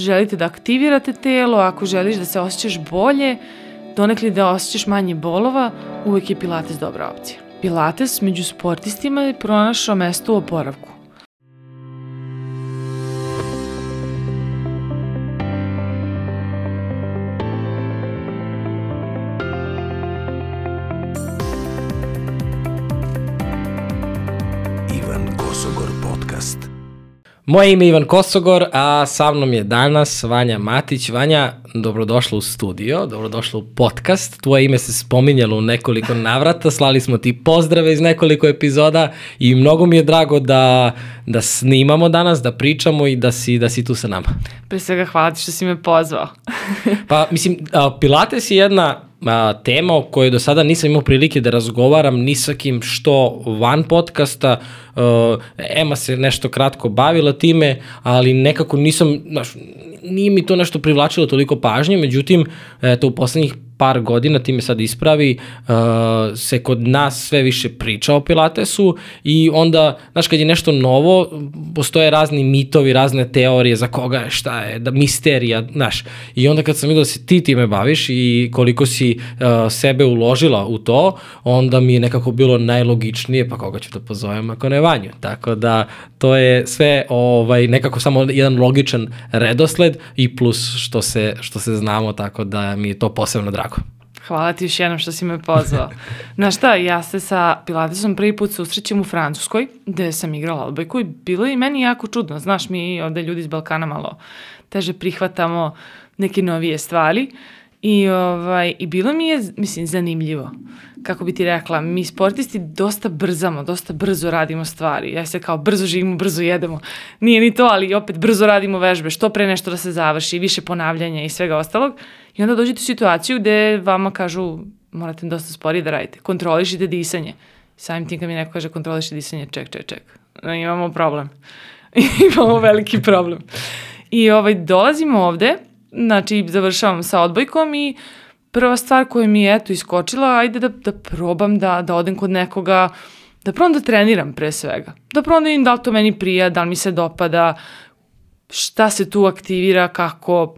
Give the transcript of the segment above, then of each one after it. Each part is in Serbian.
želite da aktivirate telo, ako želiš da se osjećaš bolje, donekli da osjećaš manje bolova, uvek je Pilates dobra opcija. Pilates među sportistima je pronašao mesto u oporavku. Moje ime je Ivan Kosogor, a sa mnom je danas Vanja Matić. Vanja, dobrodošla u studio, dobrodošla u podcast. Tvoje ime se spominjalo u nekoliko navrata, slali smo ti pozdrave iz nekoliko epizoda i mnogo mi je drago da, da snimamo danas, da pričamo i da si, da si tu sa nama. Pre svega hvala ti što si me pozvao. pa, mislim, Pilates je jedna a, tema o kojoj do sada nisam imao prilike da razgovaram ni sa kim što van podcasta. Uh, Ema se nešto kratko bavila time, ali nekako nisam, znaš, nije mi to nešto privlačilo toliko pažnje, međutim, eto, u poslednjih par godina, ti me sad ispravi, uh, se kod nas sve više priča o Pilatesu i onda, znaš, kad je nešto novo, postoje razni mitovi, razne teorije za koga je, šta je, da misterija, znaš. I onda kad sam vidio da se ti time baviš i koliko si uh, sebe uložila u to, onda mi je nekako bilo najlogičnije, pa koga ću da pozovem ako ne vanju. Tako da to je sve ovaj, nekako samo jedan logičan redosled i plus što se, što se znamo, tako da mi je to posebno drago. Hvala ti još jednom što si me pozvao. Znaš šta, ja se sa Pilatesom prvi put susrećem u Francuskoj, gde sam igrala odbojku i bilo je i meni jako čudno. Znaš, mi ovde ljudi iz Balkana malo teže prihvatamo neke novije stvari. I, ovaj, I bilo mi je, mislim, zanimljivo. Kako bi ti rekla, mi sportisti dosta brzamo, dosta brzo radimo stvari. Ja se kao brzo živimo, brzo jedemo. Nije ni to, ali opet brzo radimo vežbe. Što pre nešto da se završi, više ponavljanja i svega ostalog. I onda dođete u situaciju gde vama kažu morate dosta sporije da radite. Kontrolišite disanje. Samim tim kad mi neko kaže kontrolišite disanje, ček, ček, ček. Imamo problem. Imamo veliki problem. I ovaj, dolazimo ovde, znači završavam sa odbojkom i prva stvar koja mi je eto iskočila, ajde da, da probam da, da odem kod nekoga, da probam da treniram pre svega. Da probam da vidim da li to meni prija, da li mi se dopada, šta se tu aktivira, kako.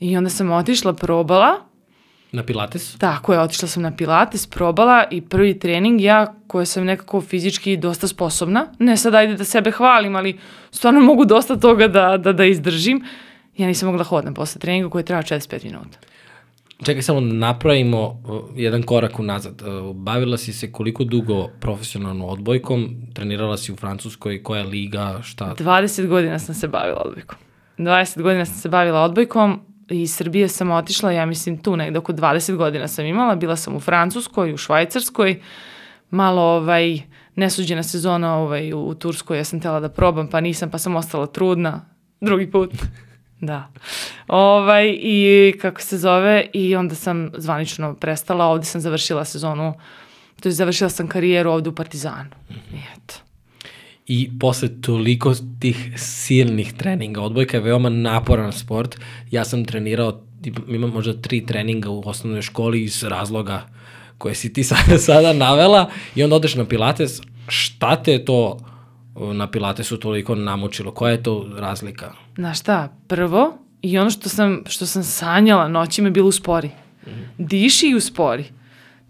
I onda sam otišla, probala. Na pilates? Tako je, otišla sam na pilates, probala i prvi trening ja koja sam nekako fizički dosta sposobna, ne sad ajde da sebe hvalim, ali stvarno mogu dosta toga da, da, da izdržim ja nisam mogla hodam posle treninga koji je trajao 45 minuta. Čekaj samo da napravimo uh, jedan korak unazad. Uh, bavila si se koliko dugo profesionalno odbojkom? Trenirala si u Francuskoj? Koja liga? Šta? 20 godina sam se bavila odbojkom. 20 godina sam se bavila odbojkom. Iz Srbije sam otišla, ja mislim tu negde oko 20 godina sam imala. Bila sam u Francuskoj, u Švajcarskoj. Malo ovaj, nesuđena sezona ovaj, u Turskoj, ja sam tela da probam, pa nisam, pa sam ostala trudna. Drugi put. Da. Ovaj, I kako se zove, i onda sam zvanično prestala, ovde sam završila sezonu, to je završila sam karijeru ovde u Partizanu. Mm -hmm. I eto. I posle toliko tih silnih treninga, odbojka je veoma naporan sport. Ja sam trenirao, imam možda tri treninga u osnovnoj školi iz razloga koje si ti sada, sada navela i onda odeš na pilates. Šta te to na pilatesu toliko namučilo? Koja je to razlika? Znaš šta, prvo, i ono što sam, što sam sanjala noćima je bilo uspori. Mm. Diši i uspori.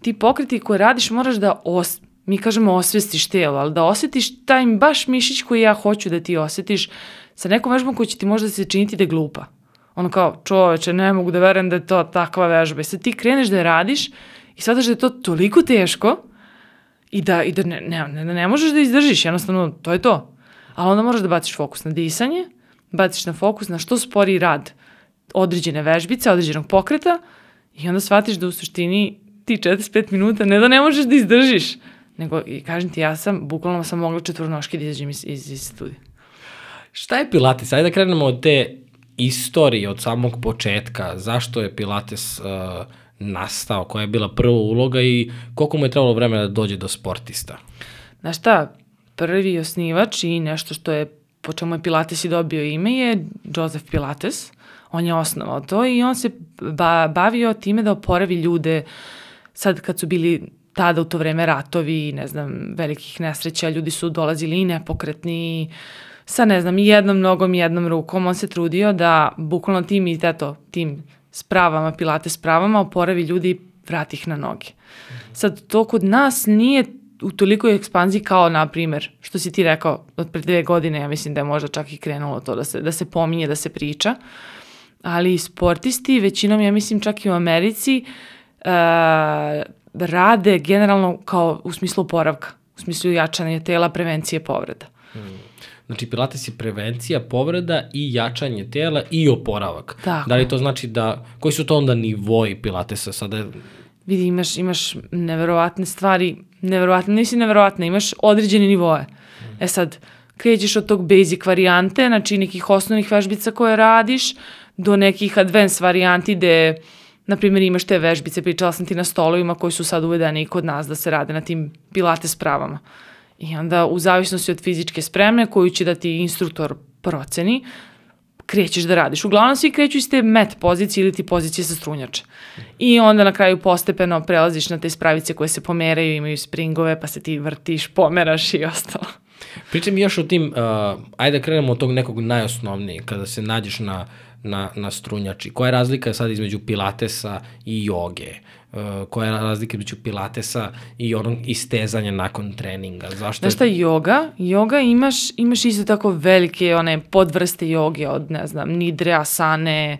Ti pokreti koje radiš moraš da os, mi kažemo osvestiš telo, ali da osetiš taj baš mišić koji ja hoću da ti osetiš sa nekom vežbom koja će ti možda se činiti da je glupa. Ono kao, čoveče, ne mogu da verujem da je to takva vežba. I sad ti kreneš da je radiš i shvataš da je to toliko teško i da, i da ne, ne, ne, ne možeš da izdržiš, jednostavno to je to. Ali onda moraš da baciš fokus na disanje, baciš na fokus na što spori rad određene vežbice, određenog pokreta i onda shvatiš da u suštini ti 45 minuta ne da ne možeš da izdržiš, nego i kažem ti ja sam, bukvalno sam mogla četvrnoški da izađem iz, iz, iz studija. Šta je Pilates? Ajde da krenemo od te istorije, od samog početka. Zašto je Pilates uh, nastao? Koja je bila prva uloga i koliko mu je trebalo vremena da dođe do sportista? Znaš šta, prvi osnivač i nešto što je po čemu je Pilates i dobio ime je Joseph Pilates. On je osnovao to i on se ba bavio time da oporavi ljude sad kad su bili tada u to vreme ratovi, ne znam, velikih nesreća, ljudi su dolazili i nepokretni, sa ne znam, jednom nogom jednom rukom. On se trudio da bukvalno tim i teto, tim spravama, pilate spravama, oporavi ljudi i vrati ih na noge. Sad, to kod nas nije u tolikoj ekspanziji kao, na primer, što si ti rekao od pre dve godine, ja mislim da je možda čak i krenulo to da se, da se pominje, da se priča, ali sportisti, većinom, ja mislim čak i u Americi, uh, rade generalno kao u smislu oporavka, u smislu jačanja tela, prevencije povreda. Znači, pilates je prevencija povreda i jačanje tela i oporavak. Tako. Da li to znači da, koji su to onda nivoji pilatesa? Sada Vidi, imaš, imaš neverovatne stvari, neverovatne, nisi neverovatne, imaš određene nivoe. E sad, krećeš od tog basic varijante, znači nekih osnovnih vežbica koje radiš, do nekih advanced varijanti gde, na primjer, imaš te vežbice, pričala sam ti na stolovima koji su sad uvedeni i kod nas da se rade na tim pilates pravama. I onda, u zavisnosti od fizičke spremne koju će da ti instruktor proceni, krećeš da radiš. Uglavnom svi kreću iz te met pozicije ili ti pozicije sa strunjače. I onda na kraju postepeno prelaziš na te spravice koje se pomeraju, imaju springove, pa se ti vrtiš, pomeraš i ostalo. Pričaj mi još o tim, uh, ajde da krenemo od tog nekog najosnovnijeg, kada se nađeš na, na, na strunjači. Koja je razlika sad između pilatesa i joge? Uh, koja je razlika između pilatesa i onog istezanja nakon treninga? Zašto? Znaš šta, joga, joga imaš, imaš isto tako velike one podvrste joge od, ne znam, nidre, asane,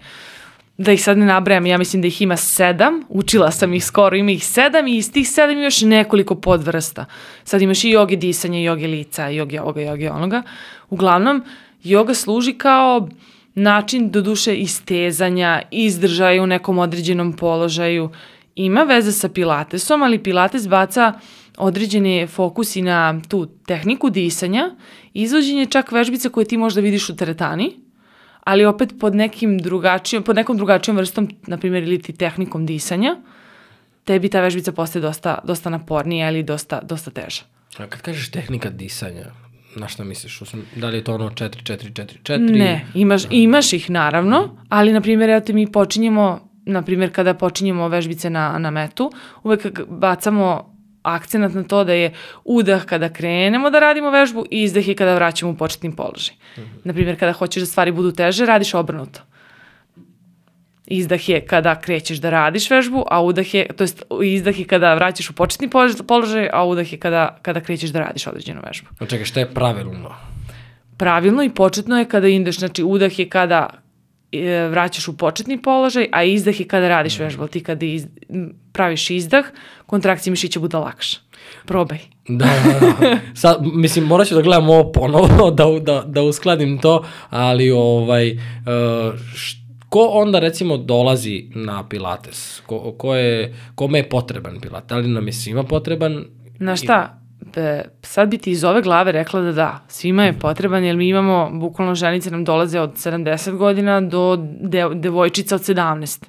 da ih sad ne nabrajam, ja mislim da ih ima sedam, učila sam ih skoro, ima ih sedam i iz tih sedam još nekoliko podvrsta. Sad imaš i joge disanja, joge lica, joge ovoga, joge onoga. Uglavnom, joga služi kao način do duše istezanja, izdržaja u nekom određenom položaju. Ima veze sa pilatesom, ali pilates baca određene fokusi na tu tehniku disanja, izvođenje čak vežbice koje ti možda vidiš u teretani, ali opet pod nekim drugačijom, pod nekom drugačijom vrstom, na primjer, ili ti tehnikom disanja, tebi ta vežbica postaje dosta, dosta napornija ili dosta, dosta teža. A kad kažeš tehnika disanja, na šta misliš? Da li je to ono 4-4-4-4? Ne, imaš, imaš ih naravno, ali na primjer, evo te mi počinjemo, na primjer kada počinjemo vežbice na, na metu, uvek bacamo akcenat na to da je udah kada krenemo da radimo vežbu i izdah je kada vraćamo u početni položaj. Mm -hmm. Naprimjer, kada hoćeš da stvari budu teže, radiš obrnuto. Izdah je kada krećeš da radiš vežbu, a udah je, to jest izdah je kada vraćaš u početni položaj, a udah je kada, kada krećeš da radiš određenu vežbu. No čekaj, šta je pravilno? Pravilno i početno je kada ideš, znači udah je kada vraćaš u početni položaj, a izdah je kada radiš vežbu. Ti kada iz, praviš izdah, kontrakcija mišića bude lakša. Probaj. Da, da, da. Sad, mislim, morat ću da gledam ovo ponovo, da, da, da uskladim to, ali ovaj, uh, št, ko onda recimo dolazi na pilates? Ko, ko je, kome je potreban pilates? Da li nam je svima potreban? Na šta? E, sad bi ti iz ove glave rekla da da, svima je potreban jer mi imamo, bukvalno ženice nam dolaze od 70 godina do de, devojčica od 17.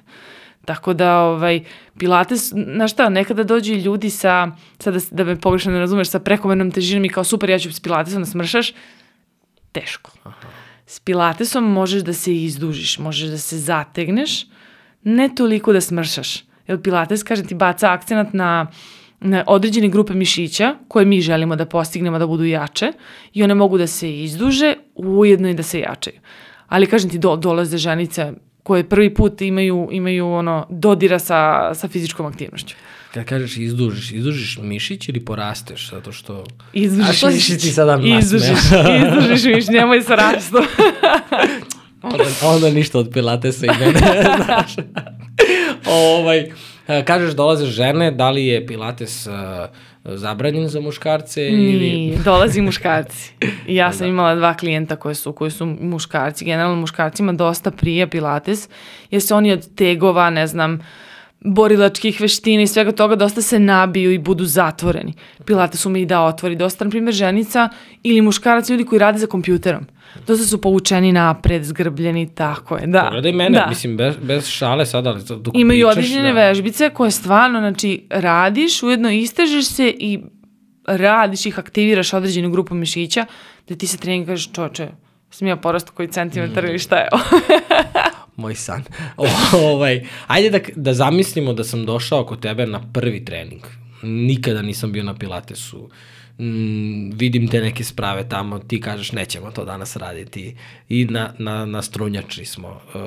Tako da, ovaj, pilates, znaš šta, nekada dođu ljudi sa, sad da, da me pogrešno ne razumeš, sa prekomernom težinom i kao super, ja ću s pilatesom da smršaš, teško. Aha. S pilatesom možeš da se izdužiš, možeš da se zategneš, ne toliko da smršaš. Jer pilates, kažem ti, baca akcenat na, na određene grupe mišića koje mi želimo da postignemo da budu jače i one mogu da se izduže, ujedno i da se jačaju. Ali kažem ti, do, dolaze ženice koje prvi put imaju, imaju ono, dodira sa, sa fizičkom aktivnošću. Kad kažeš izdužiš, izdužiš mišić ili porasteš, zato što... Izdužiš A što si ti sada? Izdužiš, izdužiš mišić, nemoj sa rastu. onda, onda ništa od pilatesa i mene, znaš. Ovaj, kažeš dolaze žene, da li je pilates uh, zabranjen za muškarce? Nije, ili... dolazi muškarci. Ja sam da. imala dva klijenta koji su, koji su muškarci. Generalno muškarcima dosta prije pilates, jer se oni od tegova, ne znam, borilačkih veština i svega toga dosta se nabiju i budu zatvoreni. Pilates ume i da otvori dosta, na primjer, ženica ili muškarac, ljudi koji rade za kompjuterom. Dosta su povučeni napred, zgrbljeni, tako je, da. Pogledaj mene, da. mislim, bez, bez šale sada, ali dok Imaju pričaš, određene da. vežbice koje stvarno, znači, radiš, ujedno istežeš se i radiš ih, aktiviraš određenu grupu mišića, da ti se trening kažeš, čoče, sam ja porastu koji centimetar mm. ili šta je ovo. moj san. O, ovaj, ajde da, da zamislimo da sam došao kod tebe na prvi trening. Nikada nisam bio na pilatesu. mm, vidim te neke sprave tamo, ti kažeš nećemo to danas raditi i na, na, na strunjači smo. Uh,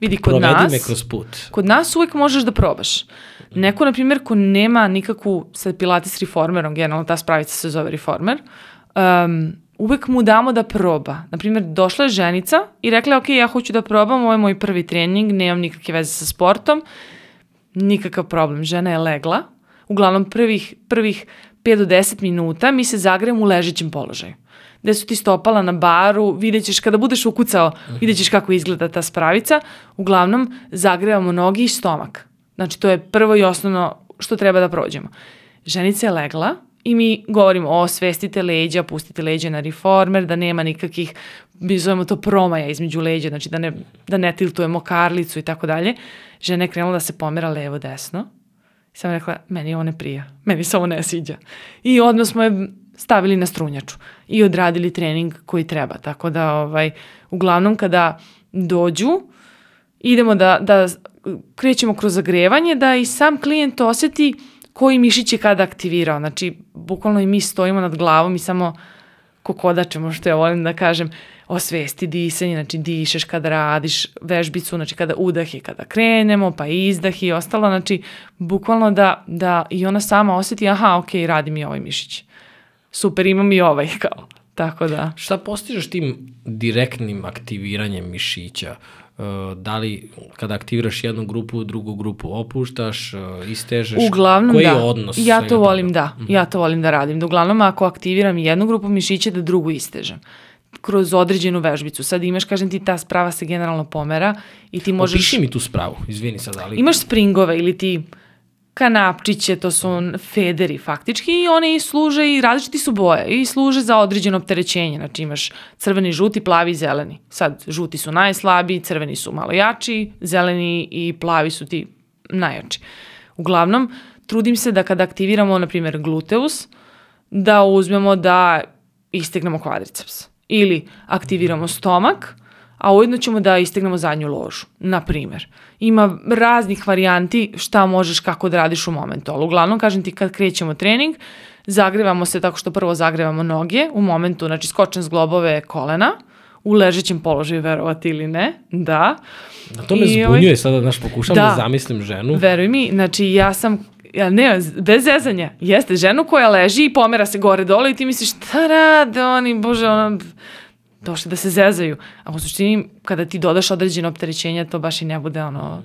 Vidi, kod provedi nas, me kroz put. kod nas uvek možeš da probaš. Neko, na primjer, ko nema nikakvu, sad Pilates reformerom, generalno ta spravica se zove reformer, um, uvek mu damo da proba. Na primjer, došla je ženica i rekla ok, ja hoću da probam, ovo je moj prvi trening, nemam nikakve veze sa sportom, nikakav problem. Žena je legla, uglavnom prvih, prvih 5 do 10 minuta mi se zagrejemo u ležećem položaju gde su ti stopala na baru, vidjet ćeš, kada budeš ukucao, vidjet ćeš kako izgleda ta spravica, uglavnom zagrevamo nogi i stomak. Znači, to je prvo i osnovno što treba da prođemo. Ženica je legla i mi govorimo o svestite leđa, pustite leđa na reformer, da nema nikakvih, mi zovemo to promaja između leđa, znači da ne, da ne tiltujemo karlicu i tako dalje. Žena je krenula da se pomera levo-desno. I sam rekla, meni ovo ne prija, meni se ovo ne sviđa. I odmah smo je stavili na strunjaču i odradili trening koji treba. Tako da, ovaj, uglavnom kada dođu, idemo da, da krećemo kroz zagrevanje, da i sam klijent oseti koji mišić je kada aktivirao. Znači, bukvalno i mi stojimo nad glavom i samo kokodačemo, što ja volim da kažem, osvesti disanje, znači dišeš kada radiš vežbicu, znači kada udah je kada krenemo, pa izdah i ostalo, znači bukvalno da, da i ona sama oseti, aha, ok, radi mi ovaj mišić. Super, imam i ovaj, kao. Tako da. Šta postižeš tim direktnim aktiviranjem mišića? Uh, da li kada aktiviraš jednu grupu, drugu grupu opuštaš, uh, istežeš? Uglavnom Koji da. je odnos? Ja to volim toga? da. Ja to volim da radim. Da uglavnom ako aktiviram jednu grupu mišića da drugu istežem kroz određenu vežbicu. Sad imaš, kažem ti, ta sprava se generalno pomera i ti možeš... Opiši mi tu spravu, izvini sad, ali... Imaš springove ili ti kanapčiće, to su federi faktički i one služe i različiti su boje i služe za određeno opterećenje. Znači imaš crveni, žuti, plavi i zeleni. Sad žuti su najslabiji, crveni su malo jači, zeleni i plavi su ti najjači. Uglavnom, trudim se da kada aktiviramo, na primjer, gluteus, da uzmemo da istegnemo kvadriceps. Ili aktiviramo stomak, a ujedno ćemo da istegnemo zadnju ložu, na primjer. Ima raznih varijanti šta možeš kako da radiš u momentu, ali uglavnom, kažem ti, kad krećemo trening, zagrevamo se tako što prvo zagrevamo noge u momentu, znači skočen zglobove kolena, u ležećem položaju, verovati ili ne, da. Na to me I ovaj- zbunjuje sada, znaš, pokušam da, Da. da zamislim ženu. Veruj mi, znači ja sam, ja ne, bez zezanja, jeste ženu koja leži i pomera se gore dole i ti misliš šta rade oni, bože, ona, došli da se zezaju. A u suštini, kada ti dodaš određeno opterećenje, to baš i ne bude ono,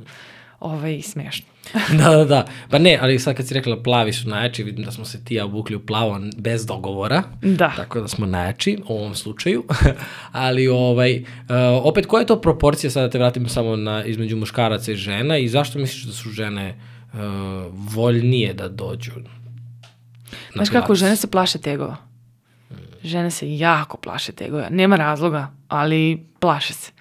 ovaj, smešno. da, da, da. Pa ne, ali sad kad si rekla plavi su najjači, vidim da smo se ti ja obukli u plavo bez dogovora. Da. Tako da smo najjači u ovom slučaju. ali ovaj, uh, opet koja je to proporcija, sada da te vratim samo na između muškaraca i žena i zašto misliš da su žene uh, voljnije da dođu? na Znaš kako, žene se plaše tegova. Žene se jako plaše tegova. Nema razloga, ali plaše se.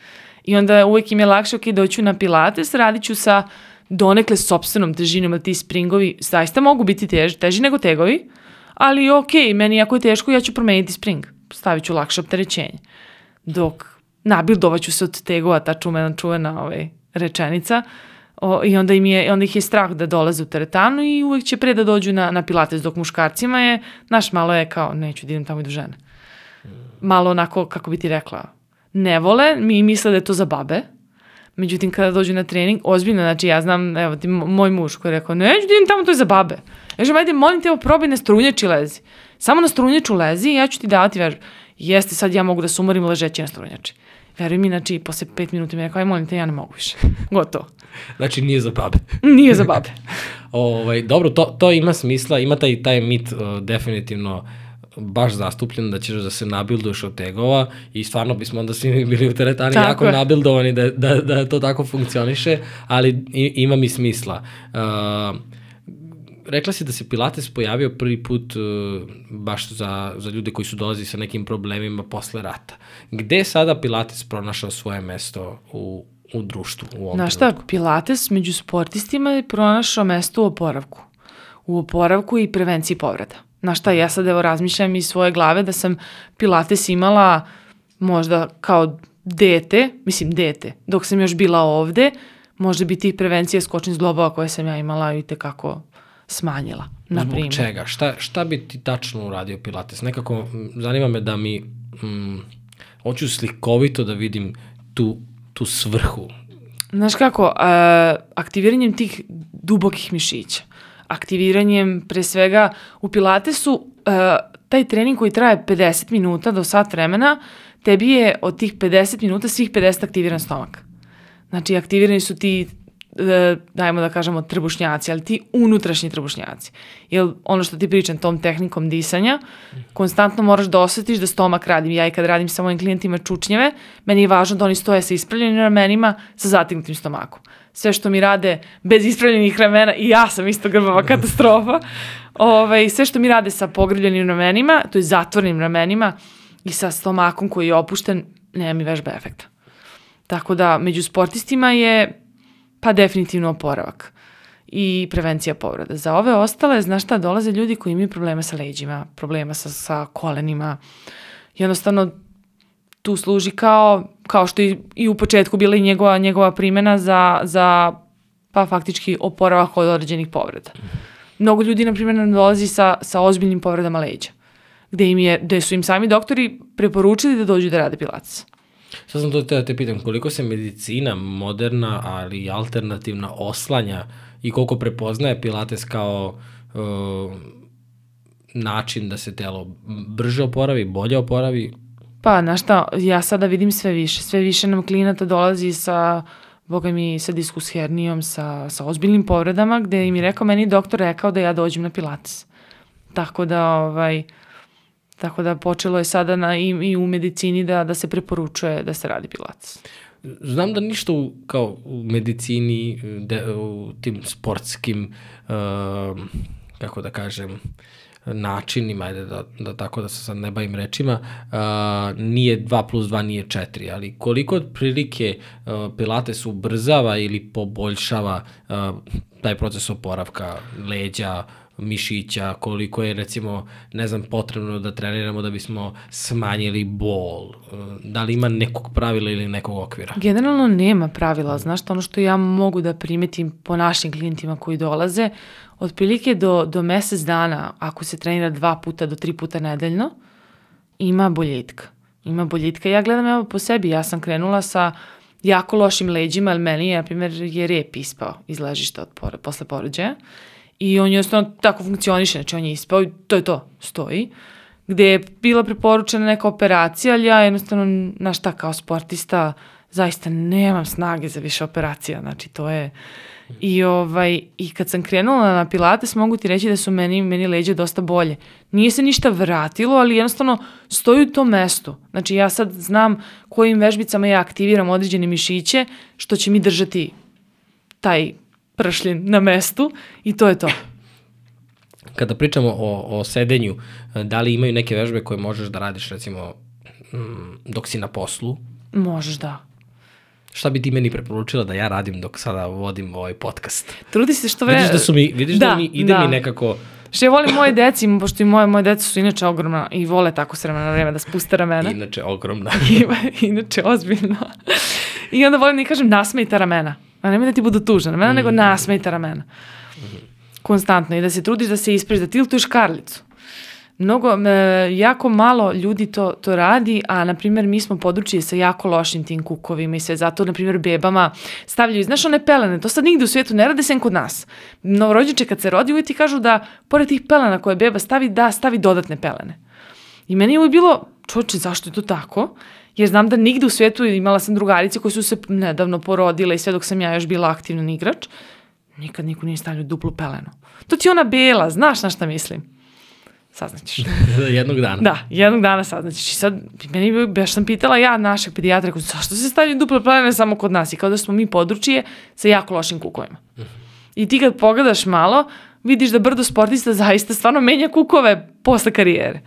I onda uvek im je lakše, ok, doću na pilates, radit ću sa donekle sobstvenom težinom, jer ti springovi zaista mogu biti teži, teži nego tegovi, ali ok, meni ako je teško, ja ću promeniti spring. Stavit ću lakše opterećenje. Dok nabildovaću se od tegova, ta čumena, čuvena ovaj, rečenica, O, I onda, im je, onda ih je strah da dolaze u teretanu i uvek će pre da dođu na, na pilates, dok muškarcima je, naš malo je kao, neću da idem tamo i do žene. Malo onako, kako bi ti rekla, ne vole, mi misle da je to za babe, međutim kada dođu na trening, ozbiljno, znači ja znam, evo ti mo- moj muž koji je rekao, neću da idem tamo, to je za babe. Ja kažem, ajde, molim te, evo probaj na strunjači lezi. Samo na strunjaču lezi i ja ću ti davati vežu. Jeste, sad ja mogu da se umorim ležeći na strunjači. Veruj mi, znači, posle pet minuta mi je rekao, aj molim te, ja ne mogu više. Gotovo. Znači nije za babe. Nije za babe. Ovaj, dobro, to, to ima smisla, ima taj, taj mit uh, definitivno baš zastupljen da ćeš da se nabilduješ od tegova i stvarno bismo onda svi bili u teretani Tako jako je. nabildovani da, da, da to tako funkcioniše, ali ima mi smisla. Uh, rekla si da se Pilates pojavio prvi put uh, baš za, za ljude koji su dolazili sa nekim problemima posle rata. Gde sada Pilates pronašao svoje mesto u, u društvu u ovom Znaš šta, trenutku? Pilates među sportistima je pronašao mesto u oporavku. U oporavku i prevenciji povreda. Znaš šta, ja sad evo razmišljam iz svoje glave da sam Pilates imala možda kao dete, mislim dete, dok sam još bila ovde, možda bi tih prevencija skočnih zglobova koje sam ja imala i tekako smanjila, na Zbog primjer. čega? Šta, šta bi ti tačno uradio Pilates? Nekako, zanima me da mi, mm, hoću slikovito da vidim tu, tu svrhu. Znaš kako, uh, aktiviranjem tih dubokih mišića, aktiviranjem pre svega u Pilatesu, uh, taj trening koji traje 50 minuta do sat vremena, tebi je od tih 50 minuta svih 50 aktiviran stomak. Znači, aktivirani su ti, e, dajmo da kažemo, trbušnjaci, ali ti unutrašnji trbušnjaci. Jer ono što ti pričam, tom tehnikom disanja, konstantno moraš da osetiš da stomak radim. Ja i kad radim sa mojim klijentima čučnjeve, meni je važno da oni stoje sa ispravljenim ramenima, sa zatignutim stomakom. Sve što mi rade bez ispravljenih ramena, i ja sam isto grbava katastrofa, ovaj, sve što mi rade sa pogrbljenim ramenima, to je zatvornim ramenima i sa stomakom koji je opušten, nema mi vežba efekta. Tako da među sportistima je pa definitivno oporavak i prevencija povreda. Za ove ostale, znaš šta, dolaze ljudi koji imaju problema sa leđima, problema sa, sa kolenima. Jednostavno, tu služi kao, kao što i, i u početku bila i njegova, njegova primjena za, za pa faktički oporavak od određenih povreda. Mnogo ljudi, na primjer, nam dolazi sa, sa ozbiljnim povredama leđa, gde, im je, gde su im sami doktori preporučili da dođu da rade pilates. Sad sam to da te pitam, koliko se medicina moderna, ali i alternativna oslanja i koliko prepoznaje Pilates kao uh, način da se telo brže oporavi, bolje oporavi, Pa, znaš šta, ja sada vidim sve više. Sve više nam klinata dolazi sa, boga mi, sa diskus hernijom, sa, sa ozbiljnim povredama, gde im je rekao, meni doktor rekao da ja dođem na pilates. Tako da, ovaj, tako da počelo je sada na, i, i u medicini da, da se preporučuje da se radi pilates. Znam da ništa u, kao u medicini, de, u tim sportskim, uh, kako da kažem, načinima, ajde da, da tako da se sad ne bavim rečima, uh, nije 2 plus 2 nije 4, ali koliko otprilike uh, Pilates ubrzava ili poboljšava uh, taj proces oporavka leđa, mišića, koliko je recimo, ne znam, potrebno da treniramo da bismo smanjili bol, da li ima nekog pravila ili nekog okvira? Generalno nema pravila, znaš, ono što ja mogu da primetim po našim klijentima koji dolaze, otprilike do, do mesec dana, ako se trenira dva puta do tri puta nedeljno, ima boljitka. Ima boljitka. Ja gledam evo po sebi, ja sam krenula sa jako lošim leđima, ali meni je, na primjer, je rep ispao iz ležišta od pore, posle porođaja. I on jednostavno tako funkcioniše, znači on je ispao i to je to, stoji. Gde je bila preporučena neka operacija, ali ja jednostavno, na šta, kao sportista, zaista nemam snage za više operacija, znači to je... I, ovaj, I kad sam krenula na pilates, mogu ti reći da su meni, meni leđe dosta bolje. Nije se ništa vratilo, ali jednostavno stoji u tom mestu. Znači ja sad znam kojim vežbicama ja aktiviram određene mišiće, što će mi držati taj pršljen na mestu i to je to. Kada pričamo o, o sedenju, da li imaju neke vežbe koje možeš da radiš recimo mm, dok si na poslu? Možeš da. Šta bi ti meni preporučila da ja radim dok sada vodim ovaj podcast? Trudi se što vreme... Vidiš da su mi, vidiš da, da mi ide da. mi nekako... Što ja volim moje deci, pošto i moje, moje deca su inače ogromna i vole tako s vremena na vreme da spuste ramena. Inače ogromna. inače ozbiljno. I onda volim da kažem nasmejte ramena. A nemoj da ti budu tužna ramena, mm. nego nasmejte ramena. Mm. Konstantno. I da se trudiš da se ispriš, da tiltuješ karlicu. Mnogo, e, jako malo ljudi to, to radi, a na primjer mi smo područje sa jako lošim tim kukovima i sve, zato na primjer bebama stavljaju, znaš one pelene, to sad nigde u svijetu ne rade sem kod nas. Novorođenče kad se rodi uvijek ti kažu da pored tih pelena koje beba stavi, da stavi dodatne pelene. I meni je uvijek bilo, čoče, zašto je to tako? Jer znam da nigde u svijetu imala sam drugarice koje su se nedavno porodile i sve dok sam ja još bila aktivnan igrač, nikad niko nije stavljao duplu pelenu. To ti je ona bela, znaš na šta mislim saznaćeš. jednog dana. Da, jednog dana saznaćeš. I sad, meni baš sam pitala ja našeg pedijatra, zašto se stavljaju duple pelene samo kod nas? I kao da smo mi područje sa jako lošim kukovima. I ti kad pogledaš malo, vidiš da brdo sportista zaista stvarno menja kukove posle karijere.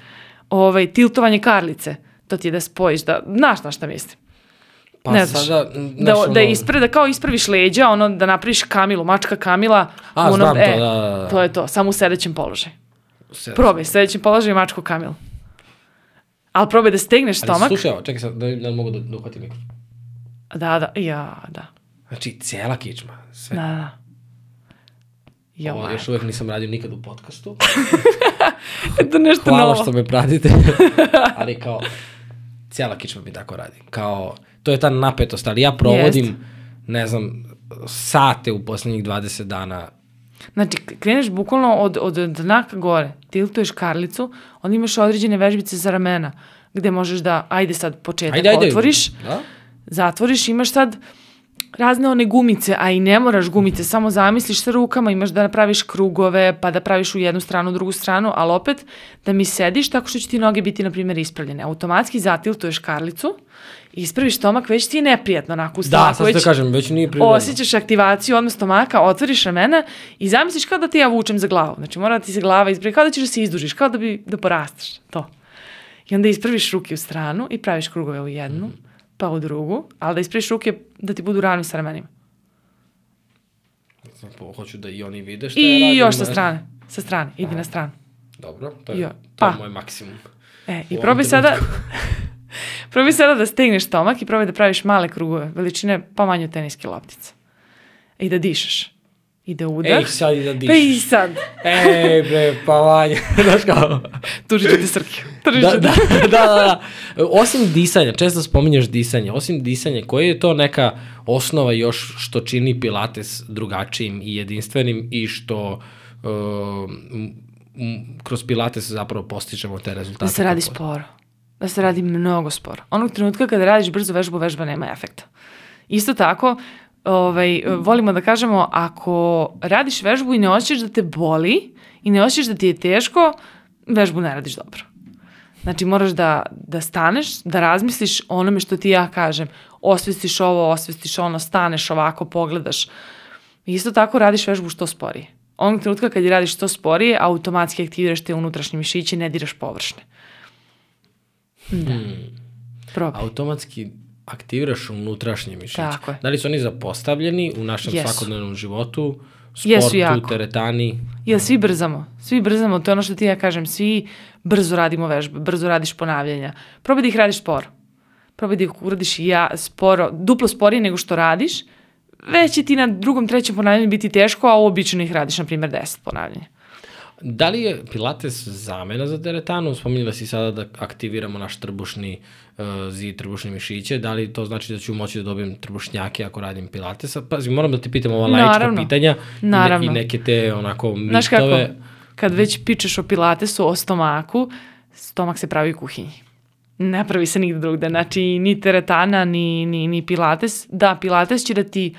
Ovaj, tiltovanje karlice, to ti da spojiš, da, znaš na šta mislim. Pa ne znaš, sada, da, ono... da, ispre, da kao ispraviš leđa, ono, da napraviš kamilu, mačka kamila. A, onom, znam e, to, da, da, da. To je to, samo u sedećem položaju. Se, Probaj, sledeći položaj mačku kamil. Ali probaj da stegneš stomak. Ali slušaj čekaj sad, da, da mogu da, da uhvatim mikrofon. Da, da, ja, da. Znači, cijela kičma, sve. Da, da. Jo, Ovo još uvek nisam radio nikad u podcastu. to nešto Hvala novo. što me pratite. Ali kao, cijela kičma mi tako radi. Kao, to je ta napetost, ali ja provodim, ne znam, sate u poslednjih 20 dana. Znači, kreneš bukvalno od, od dna ka gore, tiltuješ karlicu, onda imaš određene vežbice za ramena, gde možeš da, ajde sad početak, Ajde, ajde. otvoriš, Da? zatvoriš, imaš sad razne one gumice, a i ne moraš gumice, samo zamisliš sa rukama, imaš da napraviš krugove, pa da praviš u jednu stranu, u drugu stranu, ali opet da mi sediš tako što će ti noge biti, na primjer, ispravljene. Automatski zatiltuješ karlicu, ispraviš stomak, već ti je neprijatno onako u Da, stomaku, sad što već kažem, već nije prirodno. osjećaš aktivaciju odmah stomaka, otvoriš ramena i zamisliš kao da ti ja vučem za glavu. Znači mora da ti se glava ispravi, kao da ćeš da se izdužiš, kao da bi da porasteš. To. I onda ispraviš ruke u stranu i praviš krugove u jednu, pa u drugu, ali da ispraviš ruke da ti budu ravni sa ramenima. Hoću da i oni vide šta ja I radim. još sa ne? strane. Sa strane. Idi na stranu. Dobro, to je, Jo, to pa. je moj maksimum. E, i probaj sada... probaj sada da stegneš stomak i probaj da praviš male krugove, veličine pa manje teniske loptice. I da dišeš. I da udah. Ej, sad i da Pa i sad. Ej, bre, pa vanje. Znaš kao... Tužit ću te Srke. Tužit Da, ću da, da, da, da. Osim disanja, često spominješ disanje, osim disanja, koji je to neka osnova još što čini Pilates drugačijim i jedinstvenim i što uh, kroz Pilates zapravo postižemo te rezultate? Da se radi kako- sporo. Da se radi mnogo sporo. Onog trenutka kada radiš brzo vežbu, vežba nema efekta. Isto tako, ovaj, volimo da kažemo, ako radiš vežbu i ne osjećaš da te boli i ne osjećaš da ti je teško, vežbu ne radiš dobro. Znači moraš da, da staneš, da razmisliš onome što ti ja kažem. Osvestiš ovo, osvestiš ono, staneš ovako, pogledaš. Isto tako radiš vežbu što sporije. Onog trenutka kad je radiš što sporije, automatski aktiviraš te unutrašnje mišiće, ne diraš površne. Da. Probaj. Automatski aktiviraš unutrašnje mišiće. Tako je. Da li su oni zapostavljeni u našem Jesu. svakodnevnom životu, Jesu sportu, jako. teretani? Jel svi brzamo? Svi brzamo, to je ono što ti ja kažem, svi brzo radimo vežbe, brzo radiš ponavljanja. Probaj da ih radiš sporo. Probaj da ih uradiš ja sporo, duplo sporije nego što radiš, već će ti na drugom, trećem ponavljanju biti teško, a uobičajno ih radiš, na primjer, 10 ponavljanja. Da li je Pilates zamena za teretanu? Spominjala si sada da aktiviramo naš trbušni uh, zid, trbušne mišiće. Da li to znači da ću moći da dobijem trbušnjake ako radim Pilatesa? Pazi, moram da ti pitam ova lajička Naravno. pitanja i, ne, Naravno. i neke te onako Znaš kako, mitove. kad već pičeš o pilatesu, o stomaku, stomak se pravi u kuhinji. Ne pravi se nigde drugde. Znači, ni teretana, ni, ni, ni pilates. Da, pilates će da ti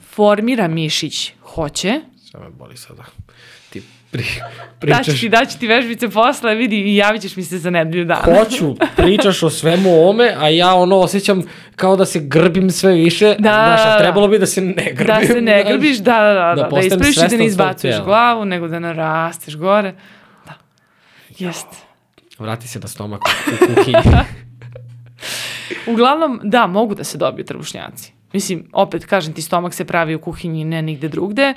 formira mišić. Hoće. Sve me boli sada. Pri, Daću pričaš... ti, daću ti vežbice posle, vidi, i javit ćeš mi se za nedelju dana. Hoću, pričaš o svemu ome, a ja ono osjećam kao da se grbim sve više. Da, Znaš, a da, da. trebalo bi da se ne grbim. Da se ne grbiš, da, da, da, da, da, postanem ispraviš i da ne izbacuješ glavu, nego da narasteš gore. Da. Jeste. Vrati se na stomak u kuhinji. Uglavnom, da, mogu da se dobiju trbušnjaci. Mislim, opet, kažem ti, stomak se pravi u kuhinji, ne nigde drugde,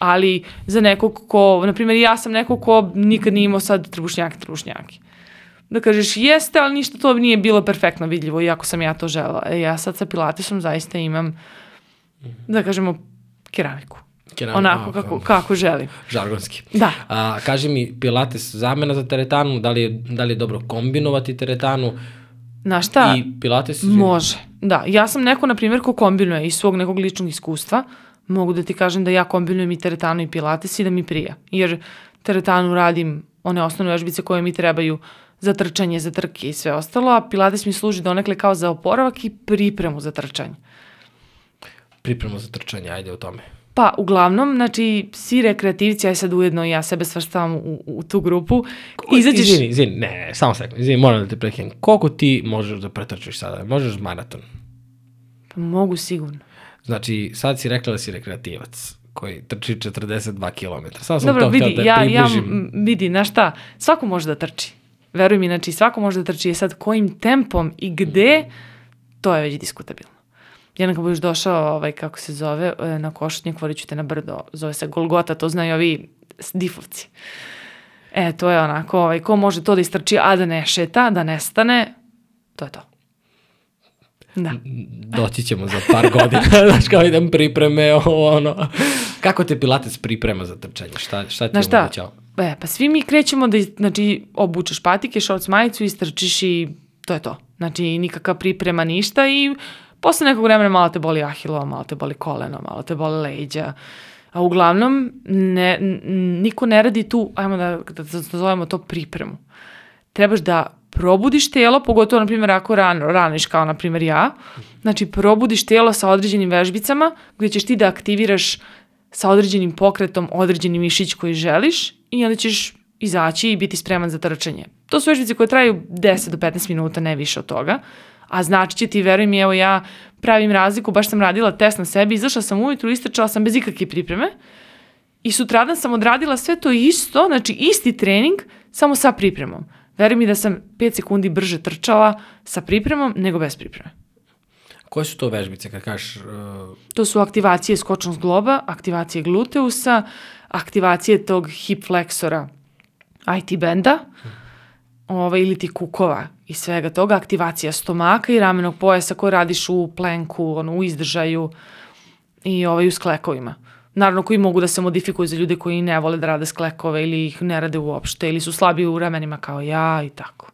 ali za nekog ko, na primjer, ja sam neko ko nikad nije imao sad trbušnjake, trbušnjake. Da kažeš, jeste, ali ništa to nije bilo perfektno vidljivo, iako sam ja to žela. E, ja sad sa pilatesom zaista imam, da kažemo, keramiku. Keram- Onako kako, kako želim. Žargonski. Da. A, kaži mi, Pilates zamena za teretanu, da li je, da li je dobro kombinovati teretanu Znaš šta? i Pilates? Može, da. Ja sam neko, na primjer, ko kombinuje iz svog nekog ličnog iskustva. Mogu da ti kažem da ja kombinujem i teretanu i pilates i da mi prija. Jer teretanu radim one osnovne vežbice koje mi trebaju za trčanje, za trke i sve ostalo, a pilates mi služi donekle kao za oporavak i pripremu za trčanje. Pripremu za trčanje, ajde o tome. Pa, uglavnom, znači, svi rekreativci, aj sad ujedno ja sebe svrstavam u, u tu grupu, izađeš... Izvini, izvini, ne, ne, samo sekund, izvini, moram da te prekinem. Koliko ti možeš da pretrčiš sada? Možeš maraton? Pa mogu sigurno. Znači, sad si rekla da si rekreativac koji trči 42 km. Samo sam Dobro, to vidi, da ja, ja, približim. m, vidi, znaš šta, svako može da trči. Veruj mi, znači, svako može da trči. Je sad kojim tempom i gde, to je već diskutabilno. Jedan kad budeš došao, ovaj, kako se zove, e, na košutnjak, vodit ću te na brdo, zove se Golgota, to znaju ovi difovci. E, to je onako, ovaj, ko može to da istrči, a da ne šeta, da ne stane, to je to. Da. Doći ćemo za par godina, znaš kao idem pripreme, ovo ono. Kako te Pilates priprema za trčanje? Šta, šta ti šta? omogućava? E, pa svi mi krećemo da, znači, obučeš patike, šorc majicu, istrčiš i to je to. Znači, nikakva priprema, ništa i posle nekog vremena malo te boli ahilo, malo te boli koleno, malo te boli leđa. A uglavnom, ne, niko ne radi tu, ajmo da, da, da zovemo to pripremu. Trebaš da probudiš telo, pogotovo, na primjer, ako rano, raniš kao, na primjer, ja. Znači, probudiš telo sa određenim vežbicama, gdje ćeš ti da aktiviraš sa određenim pokretom određeni mišić koji želiš i onda ćeš izaći i biti spreman za trčanje. To su vežbice koje traju 10 do 15 minuta, ne više od toga. A znači će ti, veruj mi, evo ja pravim razliku, baš sam radila test na sebi, izašla sam ujutru, istrčala sam bez ikakve pripreme i sutradan sam odradila sve to isto, znači isti trening, samo sa pripremom. Veruj mi da sam 5 sekundi brže trčala sa pripremom nego bez pripreme. Koje su to vežbice kad kažeš... Uh, To su aktivacije skočnog zgloba, aktivacije gluteusa, aktivacije tog hip fleksora IT benda, ovaj, ili ti kukova i svega toga, aktivacija stomaka i ramenog pojasa koji radiš u plenku, ono, u izdržaju i ovaj, u sklekovima. Naravno, koji mogu da se modifikuju za ljude koji ne vole da rade sklekove ili ih ne rade uopšte ili su slabi u ramenima kao ja i tako.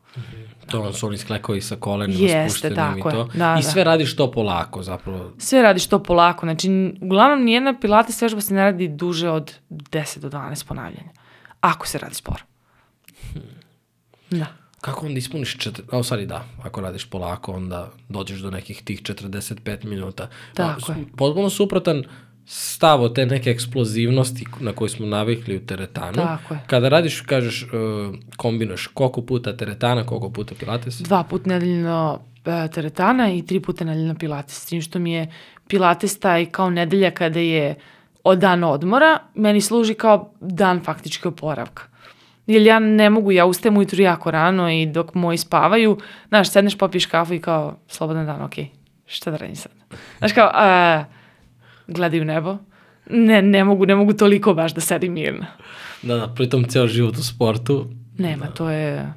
to su oni sklekovi sa kolenima Jeste, spuštenim i je. to. Da, I da. sve radiš to polako zapravo. Sve radiš to polako, znači uglavnom nijedna pilates vežba se ne radi duže od 10 do 12 ponavljanja. Ako se radi sporo. Da. Kako onda ispuniš četiri... A, u stvari da, ako radiš polako, onda dođeš do nekih tih 45 minuta. Tako A, je. Potpuno suprotan stav od te neke eksplozivnosti na koju smo navikli u teretanu. Tako je. Kada radiš, kažeš, uh, kombinuješ koliko puta teretana, koliko puta pilates. Dva put nedeljno e, teretana i tri puta nedeljno pilates. S tim što mi je pilates taj kao nedelja kada je od dan odmora, meni služi kao dan faktički oporavka. Jer ja ne mogu, ja ustajem ujutru jako rano i dok moji spavaju, znaš, sedneš, popiješ kafu i kao, slobodan dan, okej, šta da radim sad? Znaš kao, a, gledaju nebo, ne, ne mogu, ne mogu toliko baš da sedim mirno. Da, da, pritom ceo život u sportu. Nema, to je,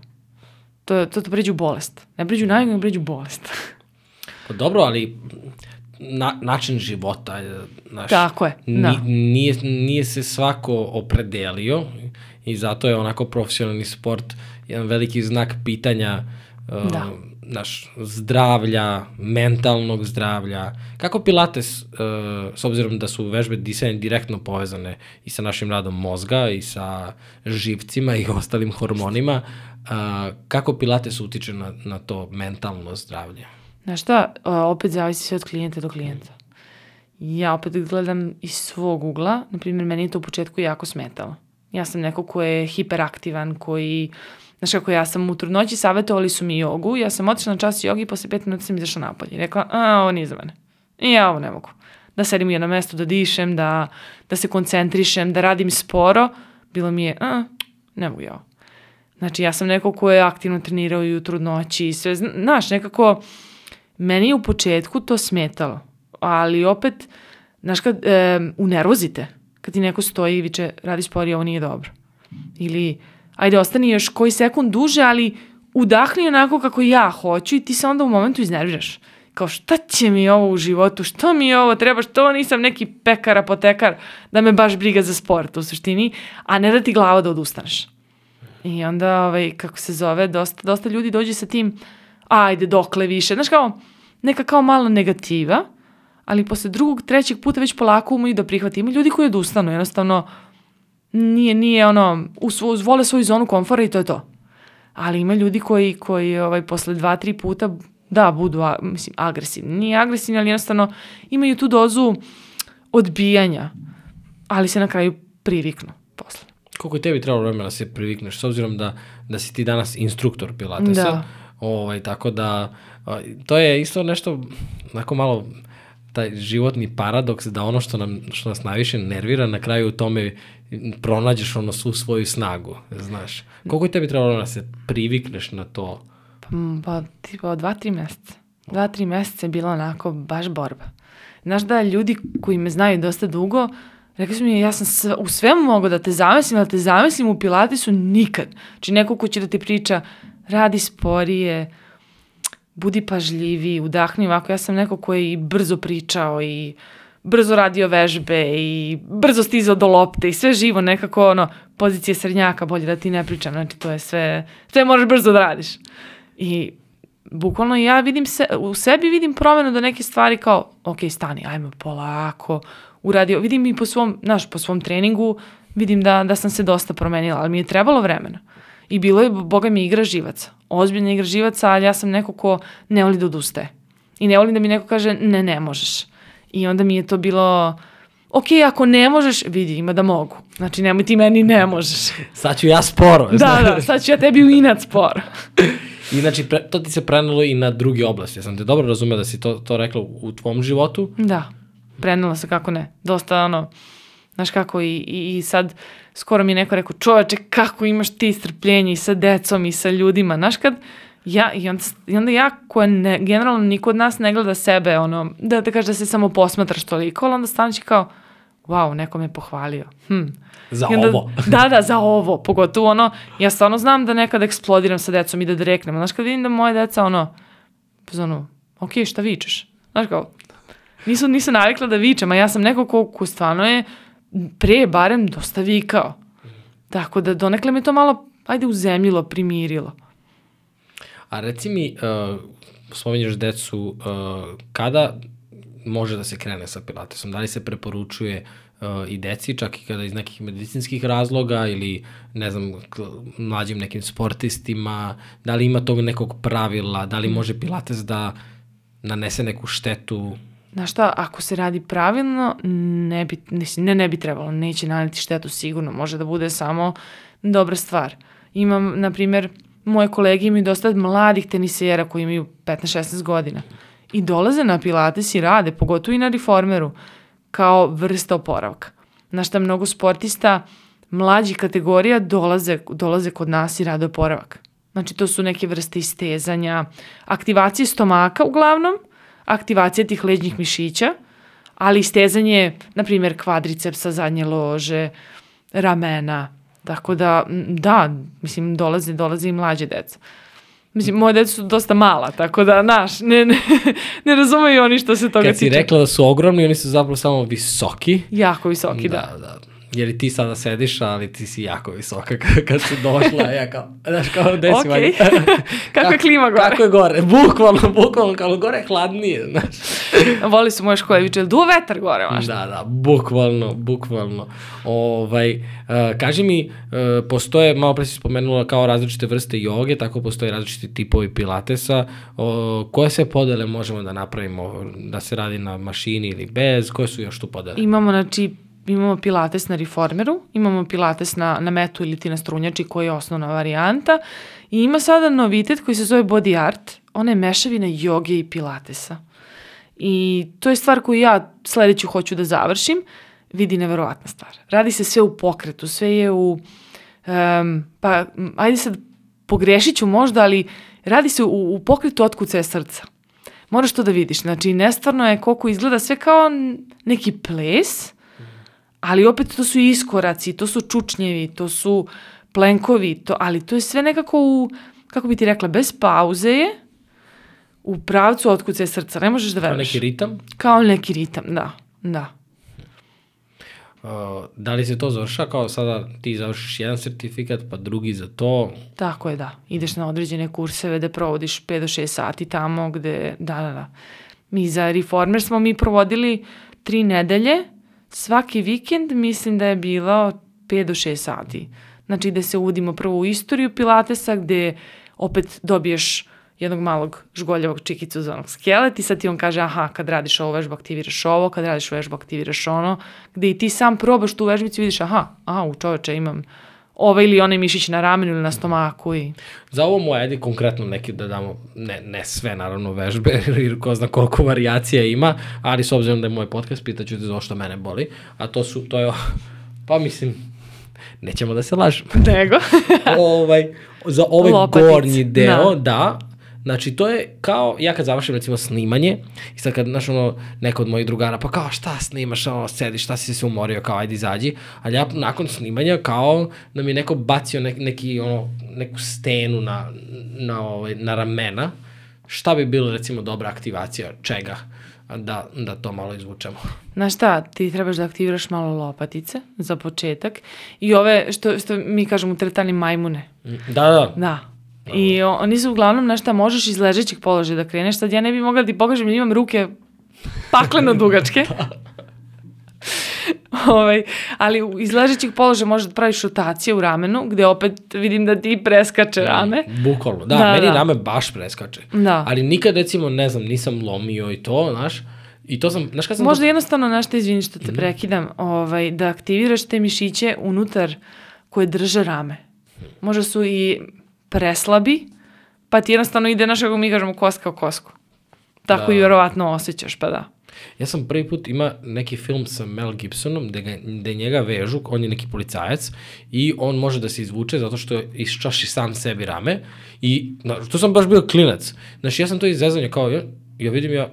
to, to, to pređu bolest. Ne pređu navigu, ne pređu bolest. Pa dobro, ali na, način života, znaš, Tako je, ni- da. nije, nije se svako opredelio i zato je onako profesionalni sport jedan veliki znak pitanja uh, Da. Naš, zdravlja, mentalnog zdravlja. Kako Pilates, uh, s obzirom da su vežbe disanja direktno povezane i sa našim radom mozga i sa živcima i ostalim hormonima, uh, kako Pilates utiče na, na to mentalno zdravlje? Znaš šta, a, opet zavisi sve od klijenta do klijenta. Ja opet gledam iz svog ugla, na primjer, meni je to u početku jako smetalo. Ja sam neko ko je hiperaktivan, koji, znaš kako, ja sam u trudnoći, savjetovali su mi jogu, ja sam otišla na čas jogi i posle pet minuta sam izašla napolje. Rekla, a, ovo nije za mene. I ja ovo ne mogu. Da sedim u jedno mesto, da dišem, da, da se koncentrišem, da radim sporo. Bilo mi je, a, ne mogu ja ovo. Znači, ja sam neko ko je aktivno trenirao i u trudnoći i sve, zna- znaš, nekako, meni je u početku to smetalo, ali opet, znaš, kad e, unervozite, kad ti neko stoji i viče, radi sporije, ovo nije dobro. Ili, ajde, ostani još koji sekund duže, ali udahni onako kako ja hoću i ti se onda u momentu iznerviraš. Kao, šta će mi ovo u životu, što mi ovo treba, što nisam neki pekar, apotekar, da me baš briga za sport u suštini, a ne da ti glava da odustaneš. I onda, ovaj, kako se zove, dosta, dosta ljudi dođe sa tim, ajde, dokle više. Znaš kao, neka kao mala negativa, ali posle drugog, trećeg puta već polako umeju da prihvati. Ima ljudi koji odustanu, jednostavno, nije, nije ono, usvo, vole svoju zonu komfora i to je to. Ali ima ljudi koji, koji ovaj, posle dva, tri puta, da, budu, a, mislim, agresivni. Nije agresivni, ali jednostavno imaju tu dozu odbijanja, ali se na kraju priviknu posle. Koliko je tebi trebalo vremena da se privikneš, s obzirom da, da si ti danas instruktor pilatesa, Da. ovaj, tako da to je isto nešto onako malo taj životni paradoks da ono što, nam, što nas najviše nervira na kraju u tome pronađeš ono svu svoju snagu, znaš. Koliko je tebi trebalo da se privikneš na to? Pa, pa tipa dva, tri meseca. Dva, tri meseca je bila onako baš borba. Znaš da ljudi koji me znaju dosta dugo, rekli su mi ja sam sve, u svemu mogao da te zamislim, da te zamislim u Pilatesu nikad. Znači neko ko će da ti priča, radi sporije, budi pažljiviji, udahni ovako. Ja sam neko koji brzo pričao i brzo radio vežbe i brzo stizao do lopte i sve živo nekako ono, pozicije srednjaka, bolje da ti ne pričam, znači to je sve, sve moraš brzo da radiš. I bukvalno ja vidim se, u sebi vidim promenu da neke stvari kao, ok, stani, ajmo polako, uradio, vidim i po svom, znaš, po svom treningu, vidim da, da sam se dosta promenila, ali mi je trebalo vremena. I bilo je, boga mi, igra živaca. Ozbiljna igra živaca, ali ja sam neko ko ne voli da odustaje. I ne volim da mi neko kaže, ne, ne možeš. I onda mi je to bilo, ok, ako ne možeš, vidi, ima da mogu. Znači, nemoj ti meni ne možeš. Sad ću ja sporo. da, da, sad ću ja tebi u inat sporo. I znači, pre, to ti se prenelo i na druge oblasti. Ja sam te dobro razumeo da si to, to rekla u tvom životu. Da, prenela se kako ne. Dosta ono, znaš kako i, i, i sad skoro mi je neko rekao, čoveče, kako imaš ti strpljenje i sa decom i sa ljudima. Znaš kad, ja, i onda, i onda ja koja ne, generalno niko od nas ne gleda sebe, ono, da te kaže da se samo posmatraš toliko, ali onda staneš i kao, wow, neko me pohvalio. Hm. Za I onda, ovo. da, da, za ovo. Pogotovo ono, ja stvarno znam da nekad eksplodiram sa decom i da direknem. Znaš, kad vidim da moje deca, ono, ono, ok, šta vičeš? Znaš kao, nisu, nisu navikla da vičem, a ja sam neko ko, ko stvarno je pre barem dosta vikao. Tako da donekle me to malo, ajde, uzemljilo, primirilo. A reci mi, uh, spominješ decu, uh, kada može da se krene sa pilatesom? Da li se preporučuje uh, i deci, čak i kada iz nekih medicinskih razloga ili, ne znam, mlađim nekim sportistima, da li ima tog nekog pravila, da li može pilates da nanese neku štetu Znaš šta, ako se radi pravilno, ne bi, ne, ne bi trebalo, neće naneti štetu sigurno, može da bude samo dobra stvar. Imam, na primjer, moje kolege imaju dosta mladih tenisera koji imaju 15-16 godina i dolaze na pilates i rade, pogotovo i na reformeru, kao vrsta oporavka. Znaš šta, mnogo sportista mlađih kategorija dolaze, dolaze kod nas i rade oporavak. Znači, to su neke vrste istezanja, aktivacije stomaka uglavnom, aktivacija tih leđnih mišića, ali istezanje, na primjer, kvadricepsa, zadnje lože, ramena. Tako da, da, mislim, dolaze, dolaze i mlađe deca. Mislim, moje deca su dosta mala, tako da, naš, ne, ne, ne razumeju oni što se toga tiče. Kad si rekla da su ogromni, oni su zapravo samo visoki. Jako visoki, da. Da, da jer i ti sada sediš, ali ti si jako visoka kad si došla, ja kao, znaš kao, gde si okay. kako je klima gore? Kako je gore, bukvalno, bukvalno, kao gore je hladnije, znaš. Voli su moje škole, viče, duo vetar gore, mašta. Da, da, bukvalno, bukvalno. Ovaj, uh, kaži mi, uh, postoje, malo pre si spomenula kao različite vrste joge, tako postoje različiti tipovi pilatesa. Uh, koje sve podele možemo da napravimo, da se radi na mašini ili bez, koje su još tu podele? Imamo, znači, imamo pilates na reformeru, imamo pilates na, na metu ili ti na strunjači koji je osnovna varijanta i ima sada novitet koji se zove body art, ona je mešavina joge i pilatesa. I to je stvar koju ja sledeću hoću da završim, vidi neverovatna stvar. Radi se sve u pokretu, sve je u, um, pa ajde sad pogrešit ću možda, ali radi se u, u pokretu otkucaja srca. Moraš to da vidiš, znači nestvarno je koliko izgleda sve kao neki ples, ali opet to su iskoraci, to su čučnjevi, to su plenkovi, to, ali to je sve nekako u, kako bi ti rekla, bez pauze je, u pravcu otkuce srca, ne možeš da veruješ. Kao neki ritam? Kao neki ritam, da, da. Uh, da li se to završa kao sada ti završiš jedan sertifikat pa drugi za to? Tako je, da. Ideš na određene kurseve da provodiš 5 do 6 sati tamo gde, da, da, da. Mi za Reformer smo mi provodili tri nedelje, svaki vikend mislim da je bilo 5 do 6 sati. Znači da se uvodimo prvo u istoriju pilatesa gde opet dobiješ jednog malog žgoljavog čikicu za onog skelet i sad ti on kaže aha, kad radiš ovo vežbu aktiviraš ovo, kad radiš vežbu aktiviraš ono, gde i ti sam probaš tu vežbicu i vidiš aha, a u čoveče imam ovaj ili onaj mišić na ramenu ili na stomaku. I... Za ovo mu ajde konkretno neki da damo, ne, ne sve naravno vežbe, jer ko zna koliko varijacija ima, ali s obzirom da je moj podcast, pitaću te zašto mene boli, a to su, to je, pa mislim, nećemo da se lažemo. Nego? ovaj, za ovaj Lopatic. gornji deo, da. da, Znači, to je kao, ja kad završim recimo snimanje, i sad kad, znaš, ono, neko od mojih drugara, pa kao, šta snimaš, ono, sediš, šta si se umorio, kao, ajde, izađi. Ali ja nakon snimanja, kao, da mi je neko bacio nek, neki, ono, neku stenu na, na, ovaj, na ramena, šta bi bilo, recimo, dobra aktivacija čega? da, da to malo izvučemo. Znaš šta, ti trebaš da aktiviraš malo lopatice za početak i ove, što, što mi kažemo, teretani majmune. Da, da. Da. I oni su uglavnom, šta, možeš iz ležećeg položaja da kreneš. Sad ja ne bih mogla da ti pokažem, jer imam ruke pakleno dugačke. ovaj, ali iz ležećeg položaja možeš da praviš rotacije u ramenu, gde opet vidim da ti preskače rame. Bukvalno. Da, Da, meni da. rame baš preskače. Da. Ali nikad, recimo, ne znam, nisam lomio i to, znaš, i to sam, znaš kad sam... Možda to... jednostavno, znaš šta, izvini što te prekidam, ovaj, da aktiviraš te mišiće unutar koje drže rame. Možda su i preslabi, pa ti jednostavno ide, znaš kako mi kažemo, koska o kosku. Tako Da. i vjerovatno osjećaš, pa da. Ja sam prvi put ima neki film sa Mel Gibsonom gde, ga, gde njega vežu, on je neki policajac i on može da se izvuče zato što iščaši sam sebi rame i na, to sam baš bio klinac. Znaš, ja sam to izrezanje kao, ja, ja vidim ja,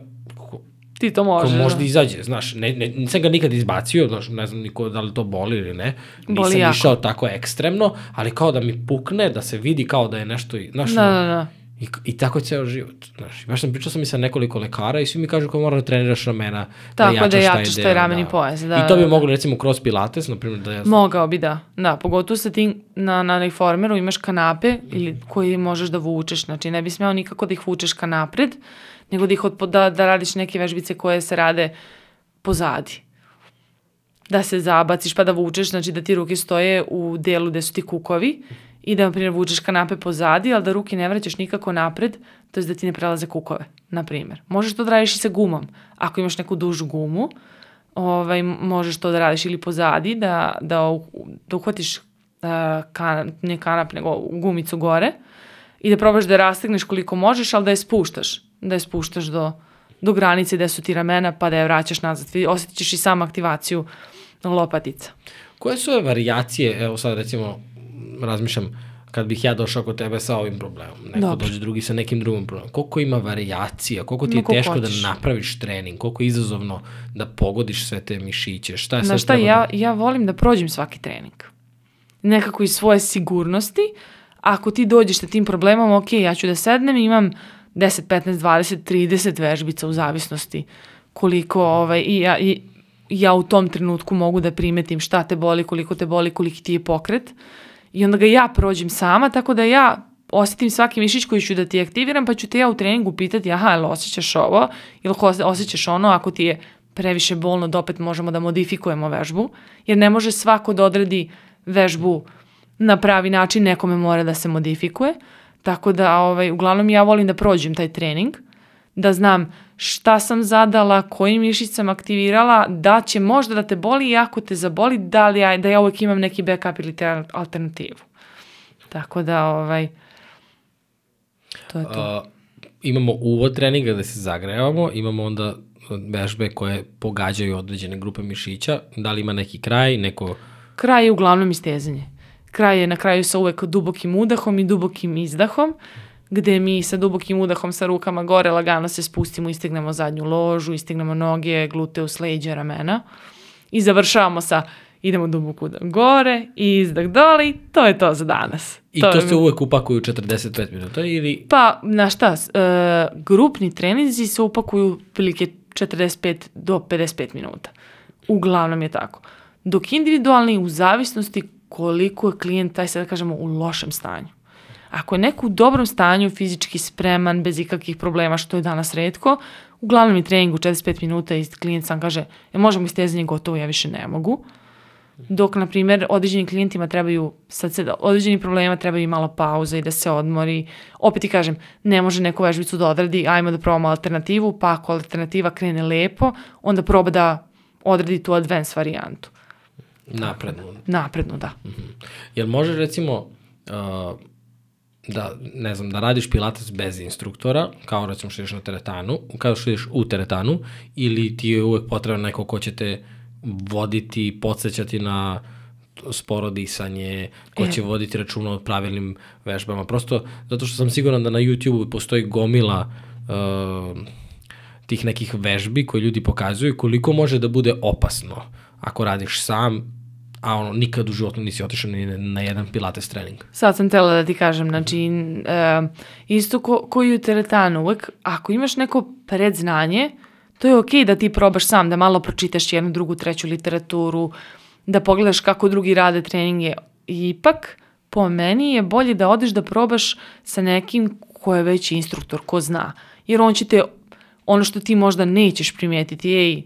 Ti to ko možeš. možda da. izađe, znaš, ne, ne, nisam ga nikad izbacio, znaš, ne znam niko da li to boli ili ne, Boli nisam jako. išao tako ekstremno, ali kao da mi pukne, da se vidi kao da je nešto, znaš, Da, da, da. I, I tako ceo život. Znaš, baš sam pričao sam i sa nekoliko lekara i svi mi kažu kao mora da treniraš ramena, Tako da jačaš jačaš taj deo, rameni pojas, da, I to bi da, da. moglo recimo kroz pilates, na primjer da ja... Mogao bi da, da, pogotovo sa tim na, na reformeru imaš kanape ili koji možeš da vučeš, znači ne bi smeo nikako da ih vučeš ka napred, nego da, ih od, da, da radiš neke vežbice koje se rade pozadi. Da se zabaciš pa da vučeš, znači da ti ruke stoje u delu gde su ti kukovi i da, na primjer, vučeš kanape pozadi, ali da ruke ne vraćaš nikako napred, to je da ti ne prelaze kukove, na primjer. Možeš to da radiš i sa gumom. Ako imaš neku dužu gumu, ovaj, možeš to da radiš ili pozadi, da, da, da uhvatiš uh, kan, ne kanap, nego gumicu gore i da probaš da rastegneš koliko možeš, ali da je spuštaš. Da je spuštaš do, do granice gde su ti ramena, pa da je vraćaš nazad. Ćeš i sam aktivaciju lopatica. Koje su ove varijacije, evo sad recimo razmišljam, kad bih ja došao kod tebe sa ovim problemom, neko Dobro. dođe drugi sa nekim drugim problemom, koliko ima varijacija, koliko ti je koliko teško hoćeš. da napraviš trening, koliko je izazovno da pogodiš sve te mišiće, šta je Znaš šta, treba ja, da... ja volim da prođem svaki trening. Nekako iz svoje sigurnosti. Ako ti dođeš sa tim problemom, ok, ja ću da sednem imam 10, 15, 20, 30 vežbica u zavisnosti koliko ovaj, i ja, i, ja u tom trenutku mogu da primetim šta te boli, koliko te boli, koliki ti je pokret. I onda ga ja prođem sama, tako da ja osjetim svaki mišić koji ću da ti aktiviram, pa ću te ja u treningu pitati, aha, jel osjećaš ovo, ili osjećaš ono, ako ti je previše bolno, da opet možemo da modifikujemo vežbu, jer ne može svako da odredi vežbu na pravi način, nekome mora da se modifikuje, tako da ovaj, uglavnom ja volim da prođem taj trening, da znam šta sam zadala, koji mišić sam aktivirala, da će možda da te boli i ako te zaboli, da, li ja, da ja uvek imam neki backup ili te alternativu. Tako da, ovaj, to je to. A, imamo uvod treninga da se zagrevamo, imamo onda vežbe koje pogađaju određene grupe mišića, da li ima neki kraj, neko... Kraj je uglavnom istezanje. Kraj je na kraju sa uvek dubokim udahom i dubokim izdahom, gde mi sa dubokim udahom sa rukama gore lagano se spustimo, istignemo zadnju ložu, istignemo noge, gluteus, leđa, ramena i završavamo sa idemo duboko gore i izdah dole i to je to za danas. I to, je- se uvek upakuju 45 minuta ili... Pa, na šta, e, grupni treninzi se upakuju prilike 45 do 55 minuta. Uglavnom je tako. Dok individualni u zavisnosti koliko je klijent, taj sad da kažemo, u lošem stanju. Ako je neko u dobrom stanju, fizički spreman, bez ikakvih problema, što je danas redko, uglavnom je trening u 45 minuta i klijent sam kaže, e, možemo istezanje gotovo, ja više ne mogu. Dok, na primjer, određenim klijentima trebaju, sad se, određenim problema trebaju i malo pauza i da se odmori. Opet ti kažem, ne može neku vežbicu da odradi, ajmo da probamo alternativu, pa ako alternativa krene lepo, onda proba da odredi tu advanced varijantu. Napredno. Napredno, da. Jel može recimo uh, da, ne znam, da radiš pilates bez instruktora, kao recimo što ideš na teretanu, kao što ideš u teretanu, ili ti je uvek potrebno neko ko će te voditi, podsjećati na sporo disanje, ko E. će voditi računa o pravilnim vežbama. Prosto zato što sam siguran da na YouTube postoji gomila uh, tih nekih vežbi koje ljudi pokazuju koliko može da bude opasno ako radiš sam, a ono, nikad u životu nisi otišao ni na jedan pilates trening. Sad sam tela da ti kažem, znači, e, isto ko, ko i u teretanu, uvek, ako imaš neko predznanje, To je okej da ti probaš sam, da malo pročitaš jednu, drugu, treću literaturu, da pogledaš kako drugi rade treninge. Ipak, po meni je bolje da odeš da probaš sa nekim ko je već instruktor, ko zna. Jer on će te, ono što ti možda nećeš primijetiti, ej,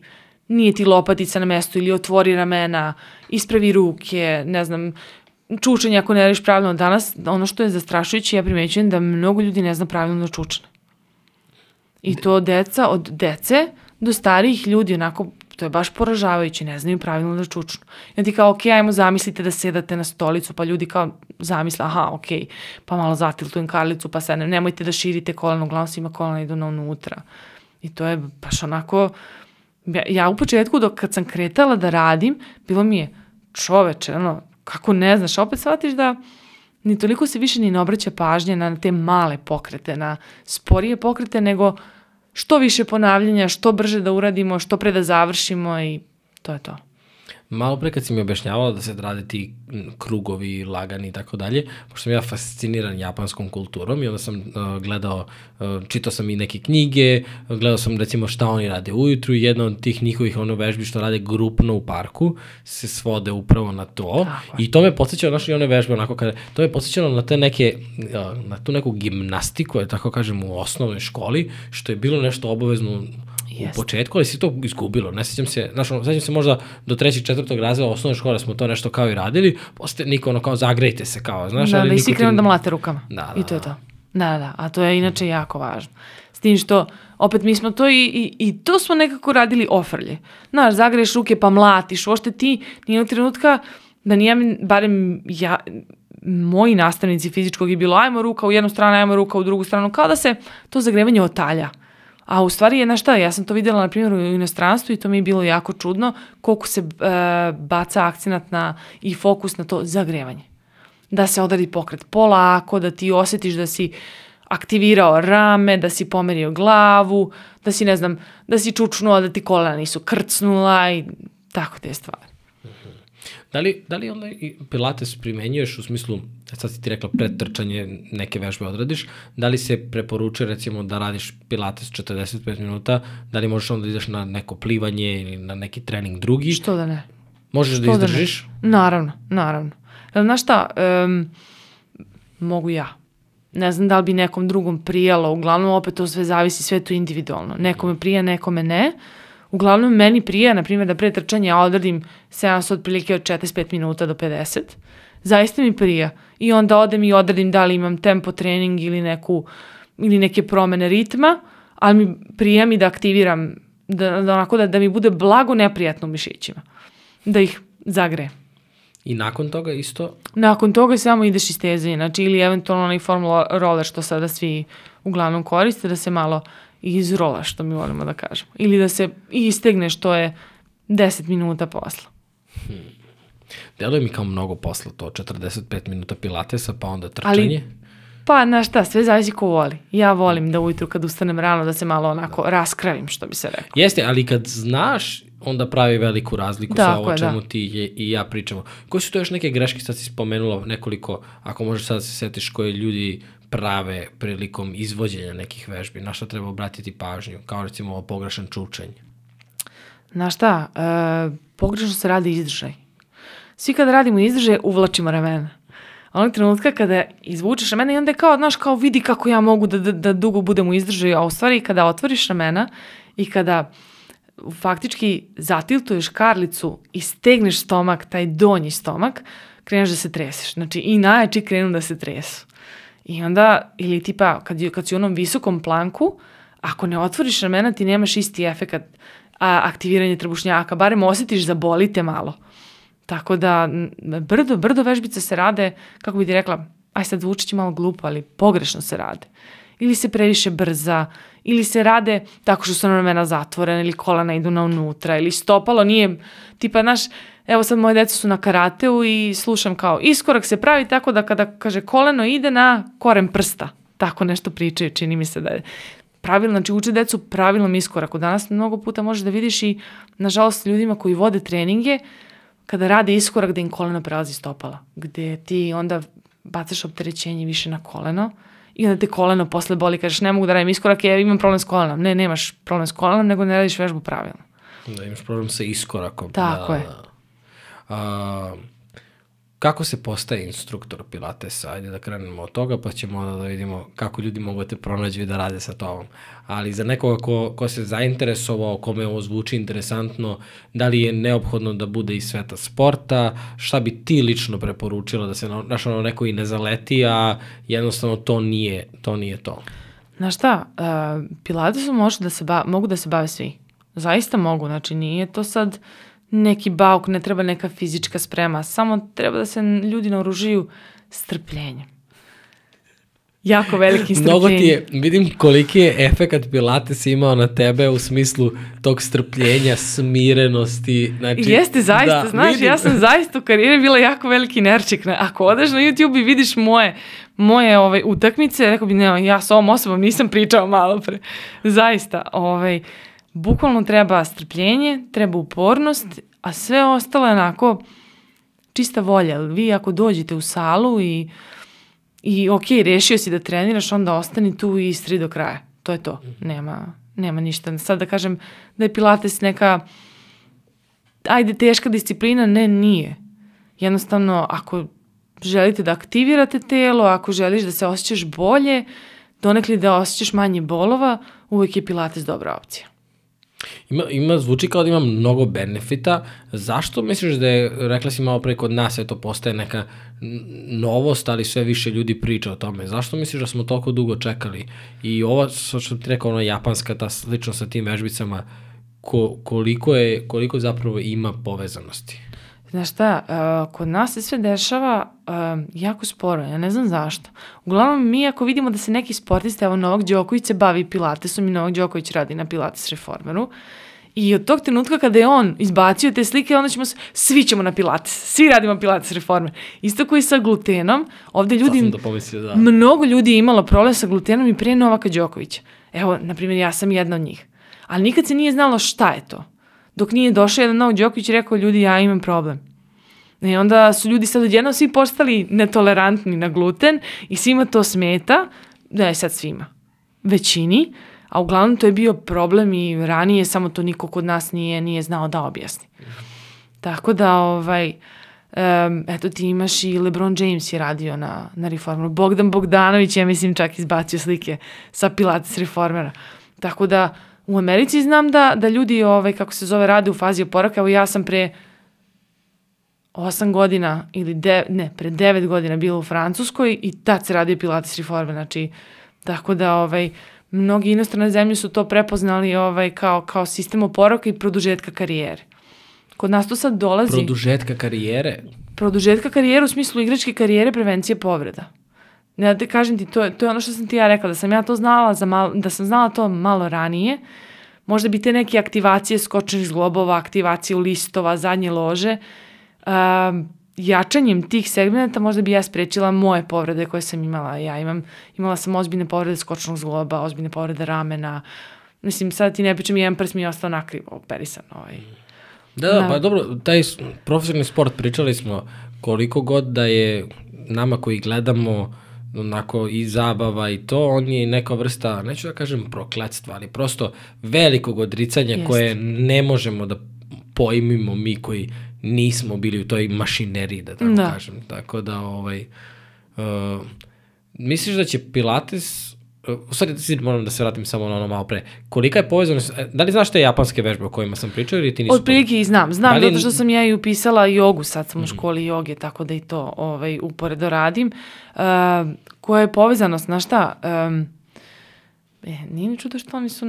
nije ti lopatica na mestu ili otvori ramena, ispravi ruke, ne znam, čučanje ako ne radiš pravilno. Danas, ono što je zastrašujuće, ja primećujem da mnogo ljudi ne zna pravilno da čučne. I to deca, od dece do starijih ljudi, onako, to je baš poražavajuće, ne znaju pravilno da čučnu. I ti kao, ok, ajmo zamislite da sedate na stolicu, pa ljudi kao zamisle, aha, ok, pa malo zatiltujem karlicu, pa ne, nemojte da širite koleno, uglavnom svima kolena idu na unutra. I to je baš onako, ja u početku dok kad sam kretala da radim, bilo mi je čoveče, ono, kako ne znaš, opet shvatiš da ni toliko se više ni ne obraća pažnje na te male pokrete, na sporije pokrete, nego što više ponavljanja, što brže da uradimo, što pre da završimo i to je to. Malo pre kad si mi objašnjavala da se rade ti krugovi, lagani i tako dalje, pošto sam ja fasciniran japanskom kulturom i onda sam uh, gledao, uh, čitao sam i neke knjige, gledao sam recimo šta oni rade ujutru i jedna od tih njihovih ono vežbi što rade grupno u parku se svode upravo na to Tako i to me podsjećalo, znaš i one vežbe onako kada, to me podsjećalo na te neke, uh, na tu neku gimnastiku, da tako kažem, u osnovnoj školi, što je bilo nešto obavezno u Jeste. početku, ali si to izgubilo. Ne sećam se, znaš, ono, sećam se možda do trećeg, četvrtog razreda osnovne škole smo to nešto kao i radili, posle niko ono kao zagrejte se kao, znaš, da, ali da, i svi krenu da mlate rukama. Da, I to je da, to. Da, da, a to je inače jako važno. S tim što, opet mi smo to i, i, i to smo nekako radili ofrlje. Znaš, zagreješ ruke pa mlatiš, uopšte ti nije trenutka da nijem, barem ja, moji nastavnici fizičkog je bilo ajmo ruka u jednu stranu, ajmo ruka u drugu stranu, kao da se to zagrevanje otalja. A u stvari je, znaš šta, ja sam to vidjela na primjer u inostranstvu i to mi je bilo jako čudno koliko se e, baca akcenat na, i fokus na to zagrevanje da se odradi pokret polako, da ti osjetiš da si aktivirao rame, da si pomerio glavu, da si, ne znam, da si čučnuo, da ti kolena nisu krcnula i tako te stvari. Da li, da li onda i pilates primenjuješ u smislu, sad si ti rekla pred trčanje neke vežbe odradiš, da li se preporučuje recimo da radiš pilates 45 minuta, da li možeš onda da ideš na neko plivanje ili na neki trening drugi, Što da ne? možeš da Što ne? izdržiš, Naravno, naravno. Jel, Znaš šta, em, mogu ja. Ne znam da li bi nekom drugom prijalo, uglavnom opet to sve zavisi, sve to individualno. Nekome prija, nekome ne. Uglavnom meni prija, na primjer, da pre trčanja ja odradim seans otprilike od 45 minuta do 50. Zaista mi prija. I onda odem i odradim da li imam tempo trening ili neku ili neke promene ritma, ali mi prija mi da aktiviram, da, da, onako da, da mi bude blago neprijatno u mišićima. Da ih zagrejem. i nakon toga isto, Nakon toga samo ideš iz stezanja, znači ili eventualno onaj formula roller što sada svi uglavnom koriste, da se malo izrola, što mi volimo da kažemo. Ili da se istegne što je 10 minuta posla. deluje mi kao mnogo posla to, 45 minuta pilatesa, pa onda trčanje. Ali, pa, znaš šta, sve zavisi ko voli. Ja volim da ujutru kad ustanem rano da se malo onako raskravim, što bi se rekao. Jeste, ali kad znaš, onda pravi veliku razliku sa Tako ovo je, da. čemu ti je, i ja pričamo. Koje su to još neke greške, sad si spomenula nekoliko, ako možeš sad da se setiš koje ljudi prave prilikom izvođenja nekih vežbi, na što treba obratiti pažnju, kao recimo ovo pogrešan čučanj. Znaš šta, e, pogrešno se radi izdržaj. Svi kada radimo izdržaj, uvlačimo ramena. Onog trenutka kada izvučeš ramena i onda je kao, znaš, kao vidi kako ja mogu da, da, da dugo budem u izdržaju, a u stvari kada otvoriš ramena i kada faktički zatiltuješ karlicu i stegneš stomak, taj donji stomak, kreneš da se treseš. Znači i najjači krenu da se tresu. I onda, ili tipa, kad, kad si u onom visokom planku, ako ne otvoriš ramena, ti nemaš isti efekat a, aktiviranje trbušnjaka, barem osjetiš zabolite malo. Tako da, brdo, brdo vežbice se rade, kako bi ti rekla, aj sad zvuči će malo glupo, ali pogrešno se rade. Ili se previše brza, ili se rade tako što su ramena zatvorena, ili kolana idu na unutra, ili stopalo nije, tipa, znaš, evo sad moje deca su na karateu i slušam kao, iskorak se pravi tako da kada, kaže, koleno ide na koren prsta. Tako nešto pričaju, čini mi se da je pravilno, znači uče decu pravilnom iskoraku. Danas mnogo puta možeš da vidiš i, nažalost, ljudima koji vode treninge, kada rade iskorak da im koleno prelazi stopala, gde ti onda bacaš opterećenje više na koleno i onda te koleno posle boli, kažeš ne mogu da radim iskorak, ja imam problem s kolenom. Ne, nemaš problem s kolenom, nego ne radiš vežbu pravilno. Da imaš problem sa iskorakom. Tako da, je. Da. A, kako se postaje instruktor pilatesa? Ajde da krenemo od toga, pa ćemo onda da vidimo kako ljudi mogu da te pronađu i da rade sa tobom. Ali za nekoga ko, ko se zainteresovao, kome ovo zvuči interesantno, da li je neophodno da bude iz sveta sporta, šta bi ti lično preporučila da se, znaš, ono, neko i ne zaleti, a jednostavno to nije to. Nije to. Znaš šta, uh, pilatesom može da se ba, mogu da se bave svi. Zaista mogu, znači nije to sad neki bauk, ne treba neka fizička sprema, samo treba da se ljudi naoružiju strpljenjem. Jako veliki strpljenje. Mnogo ti je, vidim koliki je efekat Pilates imao na tebe u smislu tog strpljenja, smirenosti. Znači, Jeste, zaista, da, znaš, vidim. ja sam zaista u karijeri bila jako veliki nerčik. Ako odeš na YouTube i vidiš moje, moje ovaj, utakmice, rekao bi, ne, ja s ovom osobom nisam pričao malo pre. Zaista, ovaj, bukvalno treba strpljenje, treba upornost, a sve ostalo je onako čista volja. Vi ako dođete u salu i, i ok, rešio si da treniraš, onda ostani tu i istri do kraja. To je to. Nema, nema ništa. Sad da kažem da je Pilates neka ajde teška disciplina, ne, nije. Jednostavno, ako želite da aktivirate telo, ako želiš da se osjećaš bolje, donekli da osjećaš manje bolova, uvek je Pilates dobra opcija. Ima, ima, zvuči kao da ima mnogo benefita. Zašto misliš da je, rekla si malo pre kod nas, eto postaje neka novost, ali sve više ljudi priča o tome. Zašto misliš da smo toliko dugo čekali? I ova, što ti rekao, ona japanska, ta slično sa tim vežbicama, ko, koliko, je, koliko zapravo ima povezanosti? Znaš šta, uh, kod nas se sve dešava uh, jako sporo, ja ne znam zašto. Uglavnom, mi ako vidimo da se neki sportista, evo Novak Đoković se bavi pilatesom i Novak Đoković radi na pilates reformeru, I od tog trenutka kada je on izbacio te slike, onda ćemo, svi ćemo na pilates, svi radimo pilates reformer. Isto koji sa glutenom, ovde ljudi, da pomislio, da. mnogo ljudi je imalo problem sa glutenom i pre Novaka Đokovića. Evo, na primjer, ja sam jedna od njih. Ali nikad se nije znalo šta je to. Dok nije došao jedan Novak Đoković i rekao, ljudi, ja imam problem. I onda su ljudi sad odjedno svi postali netolerantni na gluten i svima to smeta, da je sad svima. Većini, a uglavnom to je bio problem i ranije, samo to niko kod nas nije, nije znao da objasni. Tako da, ovaj, um, eto ti imaš i LeBron James je radio na, na reformeru. Bogdan Bogdanović ja mislim čak izbacio slike sa Pilates reformera. Tako da, u Americi znam da, da ljudi, ovaj, kako se zove, rade u fazi oporavka. Evo ja sam pre 8 godina ili de, ne, pre 9 godina bila u Francuskoj i tad se radio Pilates reformer. Znači, tako da ovaj, mnogi inostrane zemlje su to prepoznali ovaj, kao, kao sistem oporavka i produžetka karijere. Kod nas to sad dolazi... Produžetka karijere? Produžetka karijere u smislu igračke karijere, prevencije povreda. Ja da kažem ti, to, to je ono što sam ti ja rekla, da sam ja to znala, za malo, da sam znala to malo ranije, možda bi te neke aktivacije skočenih zglobova, aktivacije listova, zadnje lože, um, jačanjem tih segmenta možda bi ja sprečila moje povrede koje sam imala. Ja imam, imala sam ozbiljne povrede skočnog zgloba, ozbiljne povrede ramena. Mislim, sad ti ne pričam, jedan prst mi je ostao nakrivo operisan. Ovaj. Da, da, pa dobro, taj profesionalni sport, pričali smo koliko god da je nama koji gledamo onako i zabava i to, on je neka vrsta, neću da kažem prokletstva, ali prosto velikog odricanja Jest. koje ne možemo da pojmimo mi koji nismo bili u toj mašineriji, da tako da. kažem. Tako da, ovaj, uh, misliš da će Pilates, uh, u stvari moram da se vratim samo na ono malo pre, kolika je povezanost, e, da li znaš te japanske vežbe o kojima sam pričao ili ti nisu? Od prilike i znam, znam, da li... zato što sam ja i upisala jogu, sad sam u mhm. školi joge, tako da i to ovaj, uporedo radim. Uh, koja je povezanost, znaš šta, um, E, nije ni čudo što oni su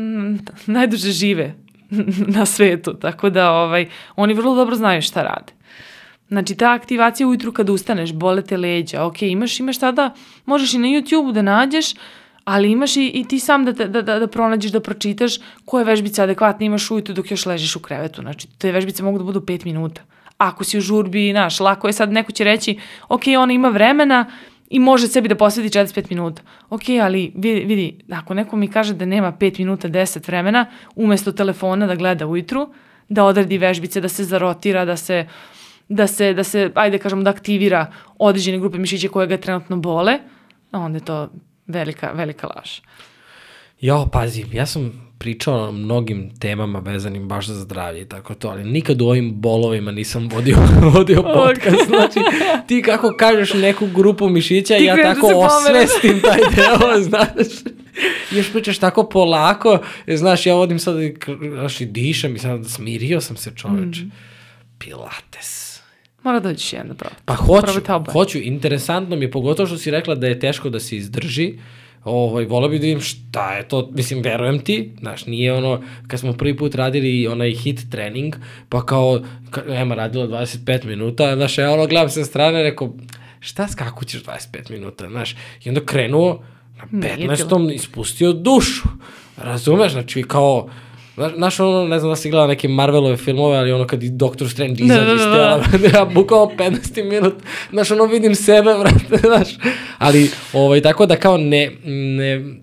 najduže žive na svetu, tako da ovaj, oni vrlo dobro znaju šta rade. Znači, ta aktivacija ujutru kad ustaneš, bole te leđa, ok, imaš, imaš tada, možeš i na YouTube da nađeš, ali imaš i, i ti sam da, da, da, da pronađeš, da pročitaš koje vežbice adekvatne imaš ujutru dok još ležiš u krevetu. Znači, te vežbice mogu da budu 5 minuta. Ako si u žurbi, znaš, lako je sad, neko će reći, ok, ona ima vremena, i može sebi da posveti 45 minuta. Ok, ali vidi, vidi, ako neko mi kaže da nema 5 minuta, 10 vremena, umesto telefona da gleda ujutru, da odradi vežbice, da se zarotira, da se, da se, da se ajde kažemo, da aktivira određene grupe mišića koje ga trenutno bole, onda je to velika, velika laž. Jo, pazi, ja sam pričao o mnogim temama vezanim baš za zdravlje i tako to, ali nikad u ovim bolovima nisam vodio, vodio podcast. Znači, ti kako kažeš neku grupu mišića, Ti ja da tako pomereš. osvestim taj deo, znaš. Još pričaš tako polako, jer, znaš, ja vodim sad, znaš, i dišem i sad smirio sam se čoveč. Mhm. Pilates. Mora dođeš jedan da proba. Pa hoću, hoću, interesantno mi je, pogotovo što si rekla da je teško da se izdrži, ovaj, volao bih da vidim šta je to, mislim, verujem ti, znaš, nije ono, kad smo prvi put radili onaj hit trening, pa kao, ka, Ema radila 25 minuta, znaš, ja ono gledam sa strane, rekao, šta, kako ćeš 25 minuta, znaš, i onda krenuo, na Nije 15. ispustio dušu, razumeš, znači, kao, Znaš, ono, ne znam da si gledala neke Marvelove filmove, ali ono kad i Doctor Strange izađe da, iz tela, ja bukao 15 minut, znaš, ono vidim sebe, vrate, znaš, ali, ovaj, tako da kao ne, ne,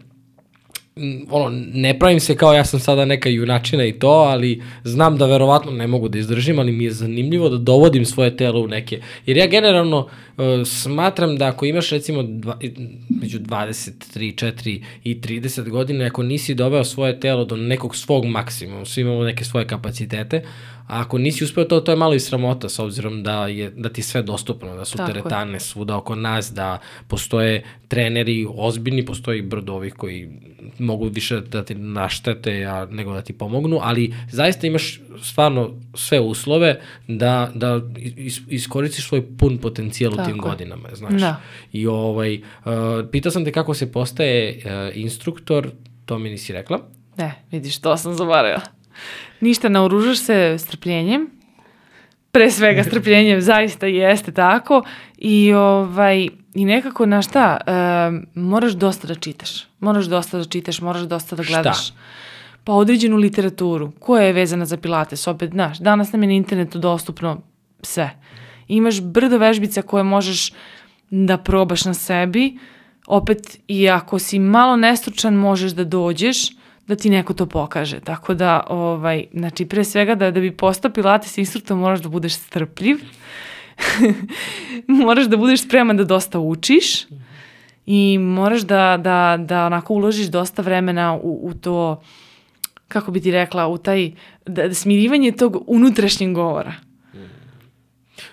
ono, ne pravim se kao ja sam sada neka junačina i to, ali znam da verovatno ne mogu da izdržim, ali mi je zanimljivo da dovodim svoje telo u neke, jer ja generalno uh, smatram da ako imaš recimo dva, među 23, 4 i 30 godina, ako nisi doveo svoje telo do nekog svog maksimuma, svi imamo neke svoje kapacitete, a ako nisi uspeo to, to je malo i sramota s obzirom da je da ti je sve dostupno, da su Tako je. teretane svuda oko nas, da postoje treneri ozbiljni, postoji brdo ovih koji mogu više da ti naštete a, nego da ti pomognu, ali zaista imaš stvarno sve uslove da, da is, iskoristiš svoj pun potencijal u tim Tako je. godinama, znaš. Da. I ovaj, uh, pitao sam te kako se postaje uh, instruktor, to mi nisi rekla. Ne, vidiš, to sam zaboravila. Ništa, naoružaš se strpljenjem, pre svega strpljenjem, zaista jeste tako i ovaj i nekako na šta, um, moraš dosta da čitaš. Moraš dosta da čitaš, moraš dosta da Šta? gledaš. Pa određenu literaturu koja je vezana za pilates, opet, znaš, danas nam je na internetu dostupno sve. Imaš brdo vežbica koje možeš da probaš na sebi, opet i ako si malo nestručan možeš da dođeš da ti neko to pokaže. Tako da, ovaj, znači pre svega da, da bi postao pilates instruktor moraš da budeš strpljiv, moraš da budeš spreman da dosta učiš i moraš da, da, da onako uložiš dosta vremena u, u to, kako bi ti rekla, u taj da, da smirivanje tog unutrašnjeg govora.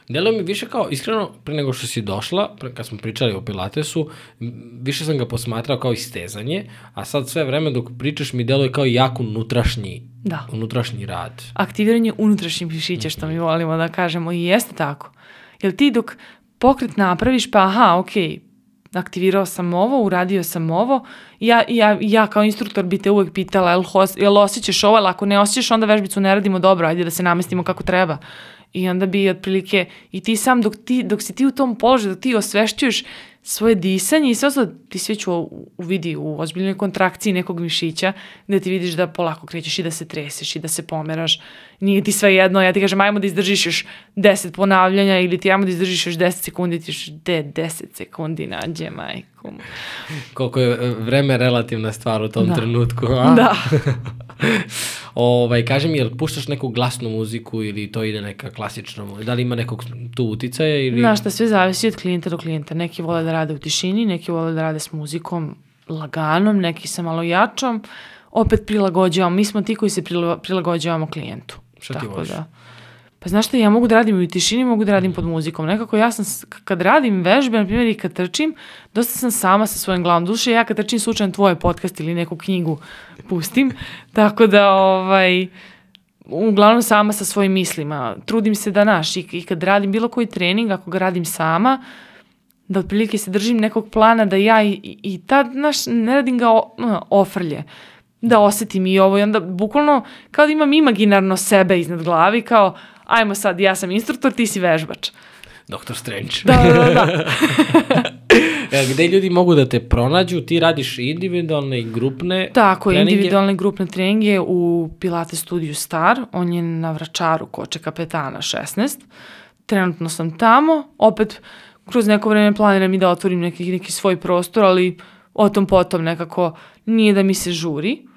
Delo mi više kao, iskreno, pre nego što si došla, pre, kad smo pričali o Pilatesu, više sam ga posmatrao kao istezanje, a sad sve vreme dok pričaš mi deluje kao jako unutrašnji, Da. unutrašnji rad. aktiviranje unutrašnjih mišića, što mi volimo da kažemo i jeste tako. Jer ti dok pokret napraviš, pa aha, ok, aktivirao sam ovo, uradio sam ovo, ja, ja, ja kao instruktor bi te uvek pitala, jel, jel osjećaš ovo, ali ako ne osjećaš, onda vežbicu ne radimo dobro, ajde da se namestimo kako treba. I onda bi otprilike, i ti sam dok, ti, dok si ti u tom položaju, dok ti osvešćuješ svoje disanje i sve ostalo, ti sve ću u, uvidi u ozbiljnoj kontrakciji nekog mišića, gde ti vidiš da polako krećeš i da se treseš i da se pomeraš. Nije ti sve jedno, ja ti kažem, ajmo da izdržiš još 10 ponavljanja ili ti ajmo da izdržiš još 10 sekundi, ti još de 10 sekundi nađe, majku. Koliko je e, vreme relativna stvar u tom Da. trenutku, a? Da. ovaj, kaži mi, jel puštaš neku glasnu muziku ili to ide neka klasična muzika? Da li ima nekog tu uticaja ili... Znaš šta, sve zavisi od klijenta do klijenta. Neki vole da rade u tišini, neki vole da rade s muzikom laganom, neki sa malo jačom. Opet prilagođavamo, mi smo ti koji se prila- prilagođavamo klijentu. Šta ti voliš? Da. Pa znaš šta, ja mogu da radim i u tišini, mogu da radim pod muzikom. Nekako ja sam, kad radim vežbe, na primjer i kad trčim, dosta sam sama sa svojim glavom duše. Ja kad trčim slučajno tvoj podcast ili neku knjigu pustim. Tako da, ovaj, uglavnom sama sa svojim mislima. Trudim se da, naš, i, i kad radim bilo koji trening, ako ga radim sama, da otprilike se držim nekog plana da ja i, i, i tad, znaš, ne radim ga o, ofrlje. Da osetim i ovo i onda bukvalno kao da imam imaginarno sebe iznad glavi kao ajmo sad, ja sam instruktor, ti si vežbač. Dr. Strange. Da, da, da. E, Gde ljudi mogu da te pronađu? Ti radiš individualne i grupne Tako, treninge? individualne grupne treninge u Pilates studiju Star, on je na Vračaru, Koče kapetana 16. Trenutno sam tamo, opet kroz neko vreme planiram i da otvorim neki, neki svoj prostor, ali o tom potom nekako nije da mi se žuri.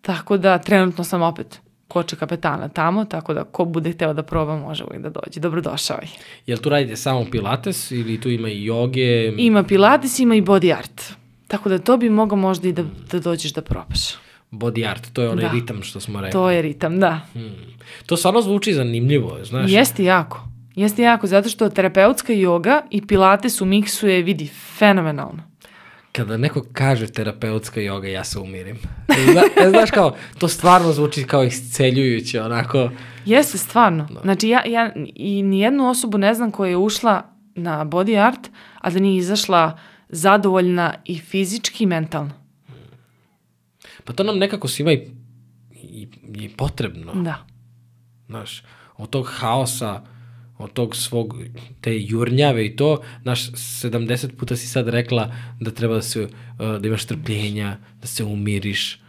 Tako da trenutno sam opet Koče kapetana tamo, tako da ko bude hteo da proba može uvijek da dođe. Dobrodošao je. Jel tu radite samo pilates ili tu ima i joge? Ima Pilates, ima i body art. Tako da to bi mogao možda i da, da dođeš da probaš. Body art, to je onaj Da. ritam što smo rekli. To je ritam, da. To stvarno zvuči zanimljivo, znaš. Jeste jako. Jeste jako, zato što terapeutska joga i pilates u miksu je, vidi, fenomenalno. Kada neko kaže terapeutska joga, ja se umirim. Zna, e, znaš kao, to stvarno zvuči kao isceljujuće, onako. Jeste, stvarno. Znači, ja, ja i nijednu osobu ne znam koja je ušla na body art, a da nije izašla zadovoljna i fizički i mentalno. Pa to nam nekako svima i, i, i potrebno. Da. Znaš, od tog haosa, od tog svog, te jurnjave i to, znaš, 70 puta si sad rekla da treba da se, uh, da imaš trpljenja, da se umiriš,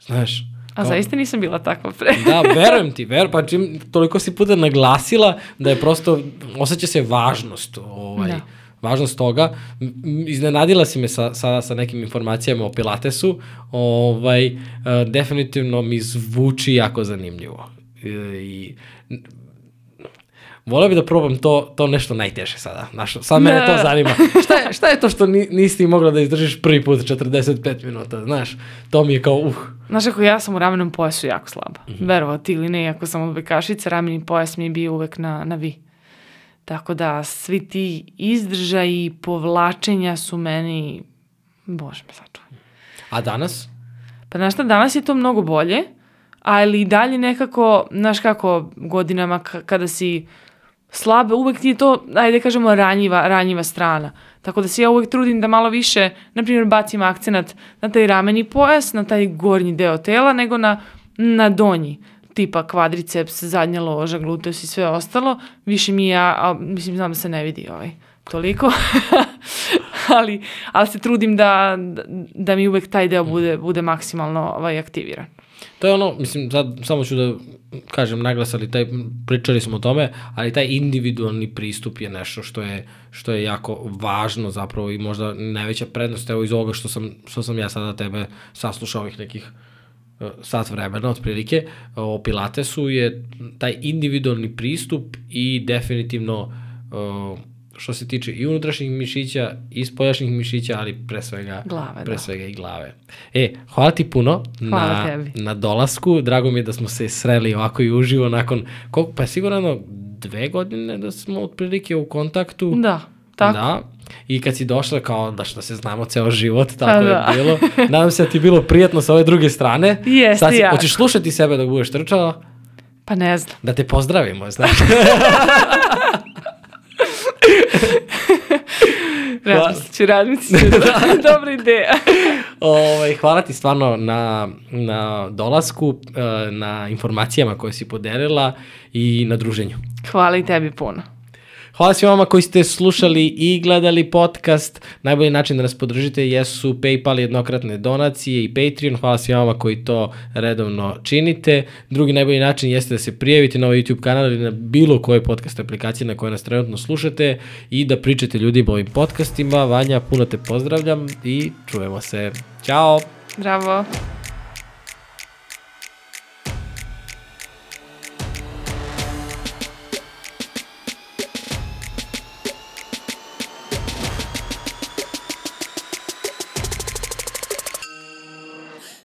znaš. A zaista nisam bila takva pre. Da, verujem ti, verujem, pa čim toliko si puta naglasila da je prosto, osjeća se važnost, ovaj, Da. važnost toga. Iznenadila si me sa, sa, sa nekim informacijama o Pilatesu, ovaj, uh, definitivno mi zvuči jako zanimljivo. I, i Voleo bih da probam to, to nešto najteže sada. Znaš, sad mene to Da. zanima. Šta je, šta je to što ni, nisi mogla da izdržiš prvi put 45 minuta, znaš? To mi je kao, uh, Znaš kako ja sam u ramenom pojasu jako slaba. Mhm. Verovao ti ili ne, iako sam odbojkašica, rameni pojas mi je bio uvek na, na vi. Tako da svi ti izdržaji i povlačenja su meni, bože me sačuvaj. a danas? Pa znaš šta, danas je to mnogo bolje, ali i dalje nekako, znaš kako, godinama ka- kada si slaba, uvek ti je to, ajde kažemo, ranjiva, ranjiva strana. Tako da se ja uvek trudim da malo više, na primjer, bacim akcenat na taj rameni pojas, na taj gornji deo tela, nego na, na donji tipa kvadriceps, zadnja loža, gluteus i sve ostalo. Više mi ja, a, mislim, znam da se ne vidi ovaj, toliko, ali, ali se trudim da, da mi uvek taj deo bude, bude maksimalno ovaj, aktiviran. To je ono, mislim, sad samo ću da kažem naglas, ali taj, pričali smo o tome, ali taj individualni pristup je nešto što je, što je jako važno zapravo i možda najveća prednost evo iz ovoga što sam, što sam ja sada tebe saslušao ovih nekih eh, sat vremena otprilike o Pilatesu je taj individualni pristup i definitivno eh, što se tiče i unutrašnjih mišića i spoljašnjih mišića, ali pre svega, Glave, pre da. svega i glave. E, hvala ti puno Hvala na, tebi. na dolasku. Drago mi je da smo se sreli ovako i uživo nakon, koliko, pa je sigurno dve godine da smo otprilike u kontaktu. Da, tako. Da. I kad si došla kao da što se znamo ceo život, tako Pa je da. bilo. Nadam se da ti je bilo prijatno sa ove druge strane. Jeste, Sad si, jako. Hoćeš slušati sebe dok budeš trčala? Pa ne znam. Da te pozdravimo, znaš. Razmislit ću, razmislit ću. Dobra ideja. Ovaj, hvala ti stvarno na, na dolasku, eh, na informacijama koje si podelila i na druženju. Hvala i tebi puno. Hvala svima vama koji ste slušali i gledali podcast. Najbolji način da nas podržite jesu PayPal jednokratne donacije i Patreon. Hvala svima vama koji to redovno činite. Drugi najbolji način jeste da se prijavite na ovaj YouTube kanal ili na bilo koje podcast aplikacije na koje nas trenutno slušate i da pričate ljudima o ovim podcastima. Vanja, puno te pozdravljam i čujemo se. Ćao! Bravo.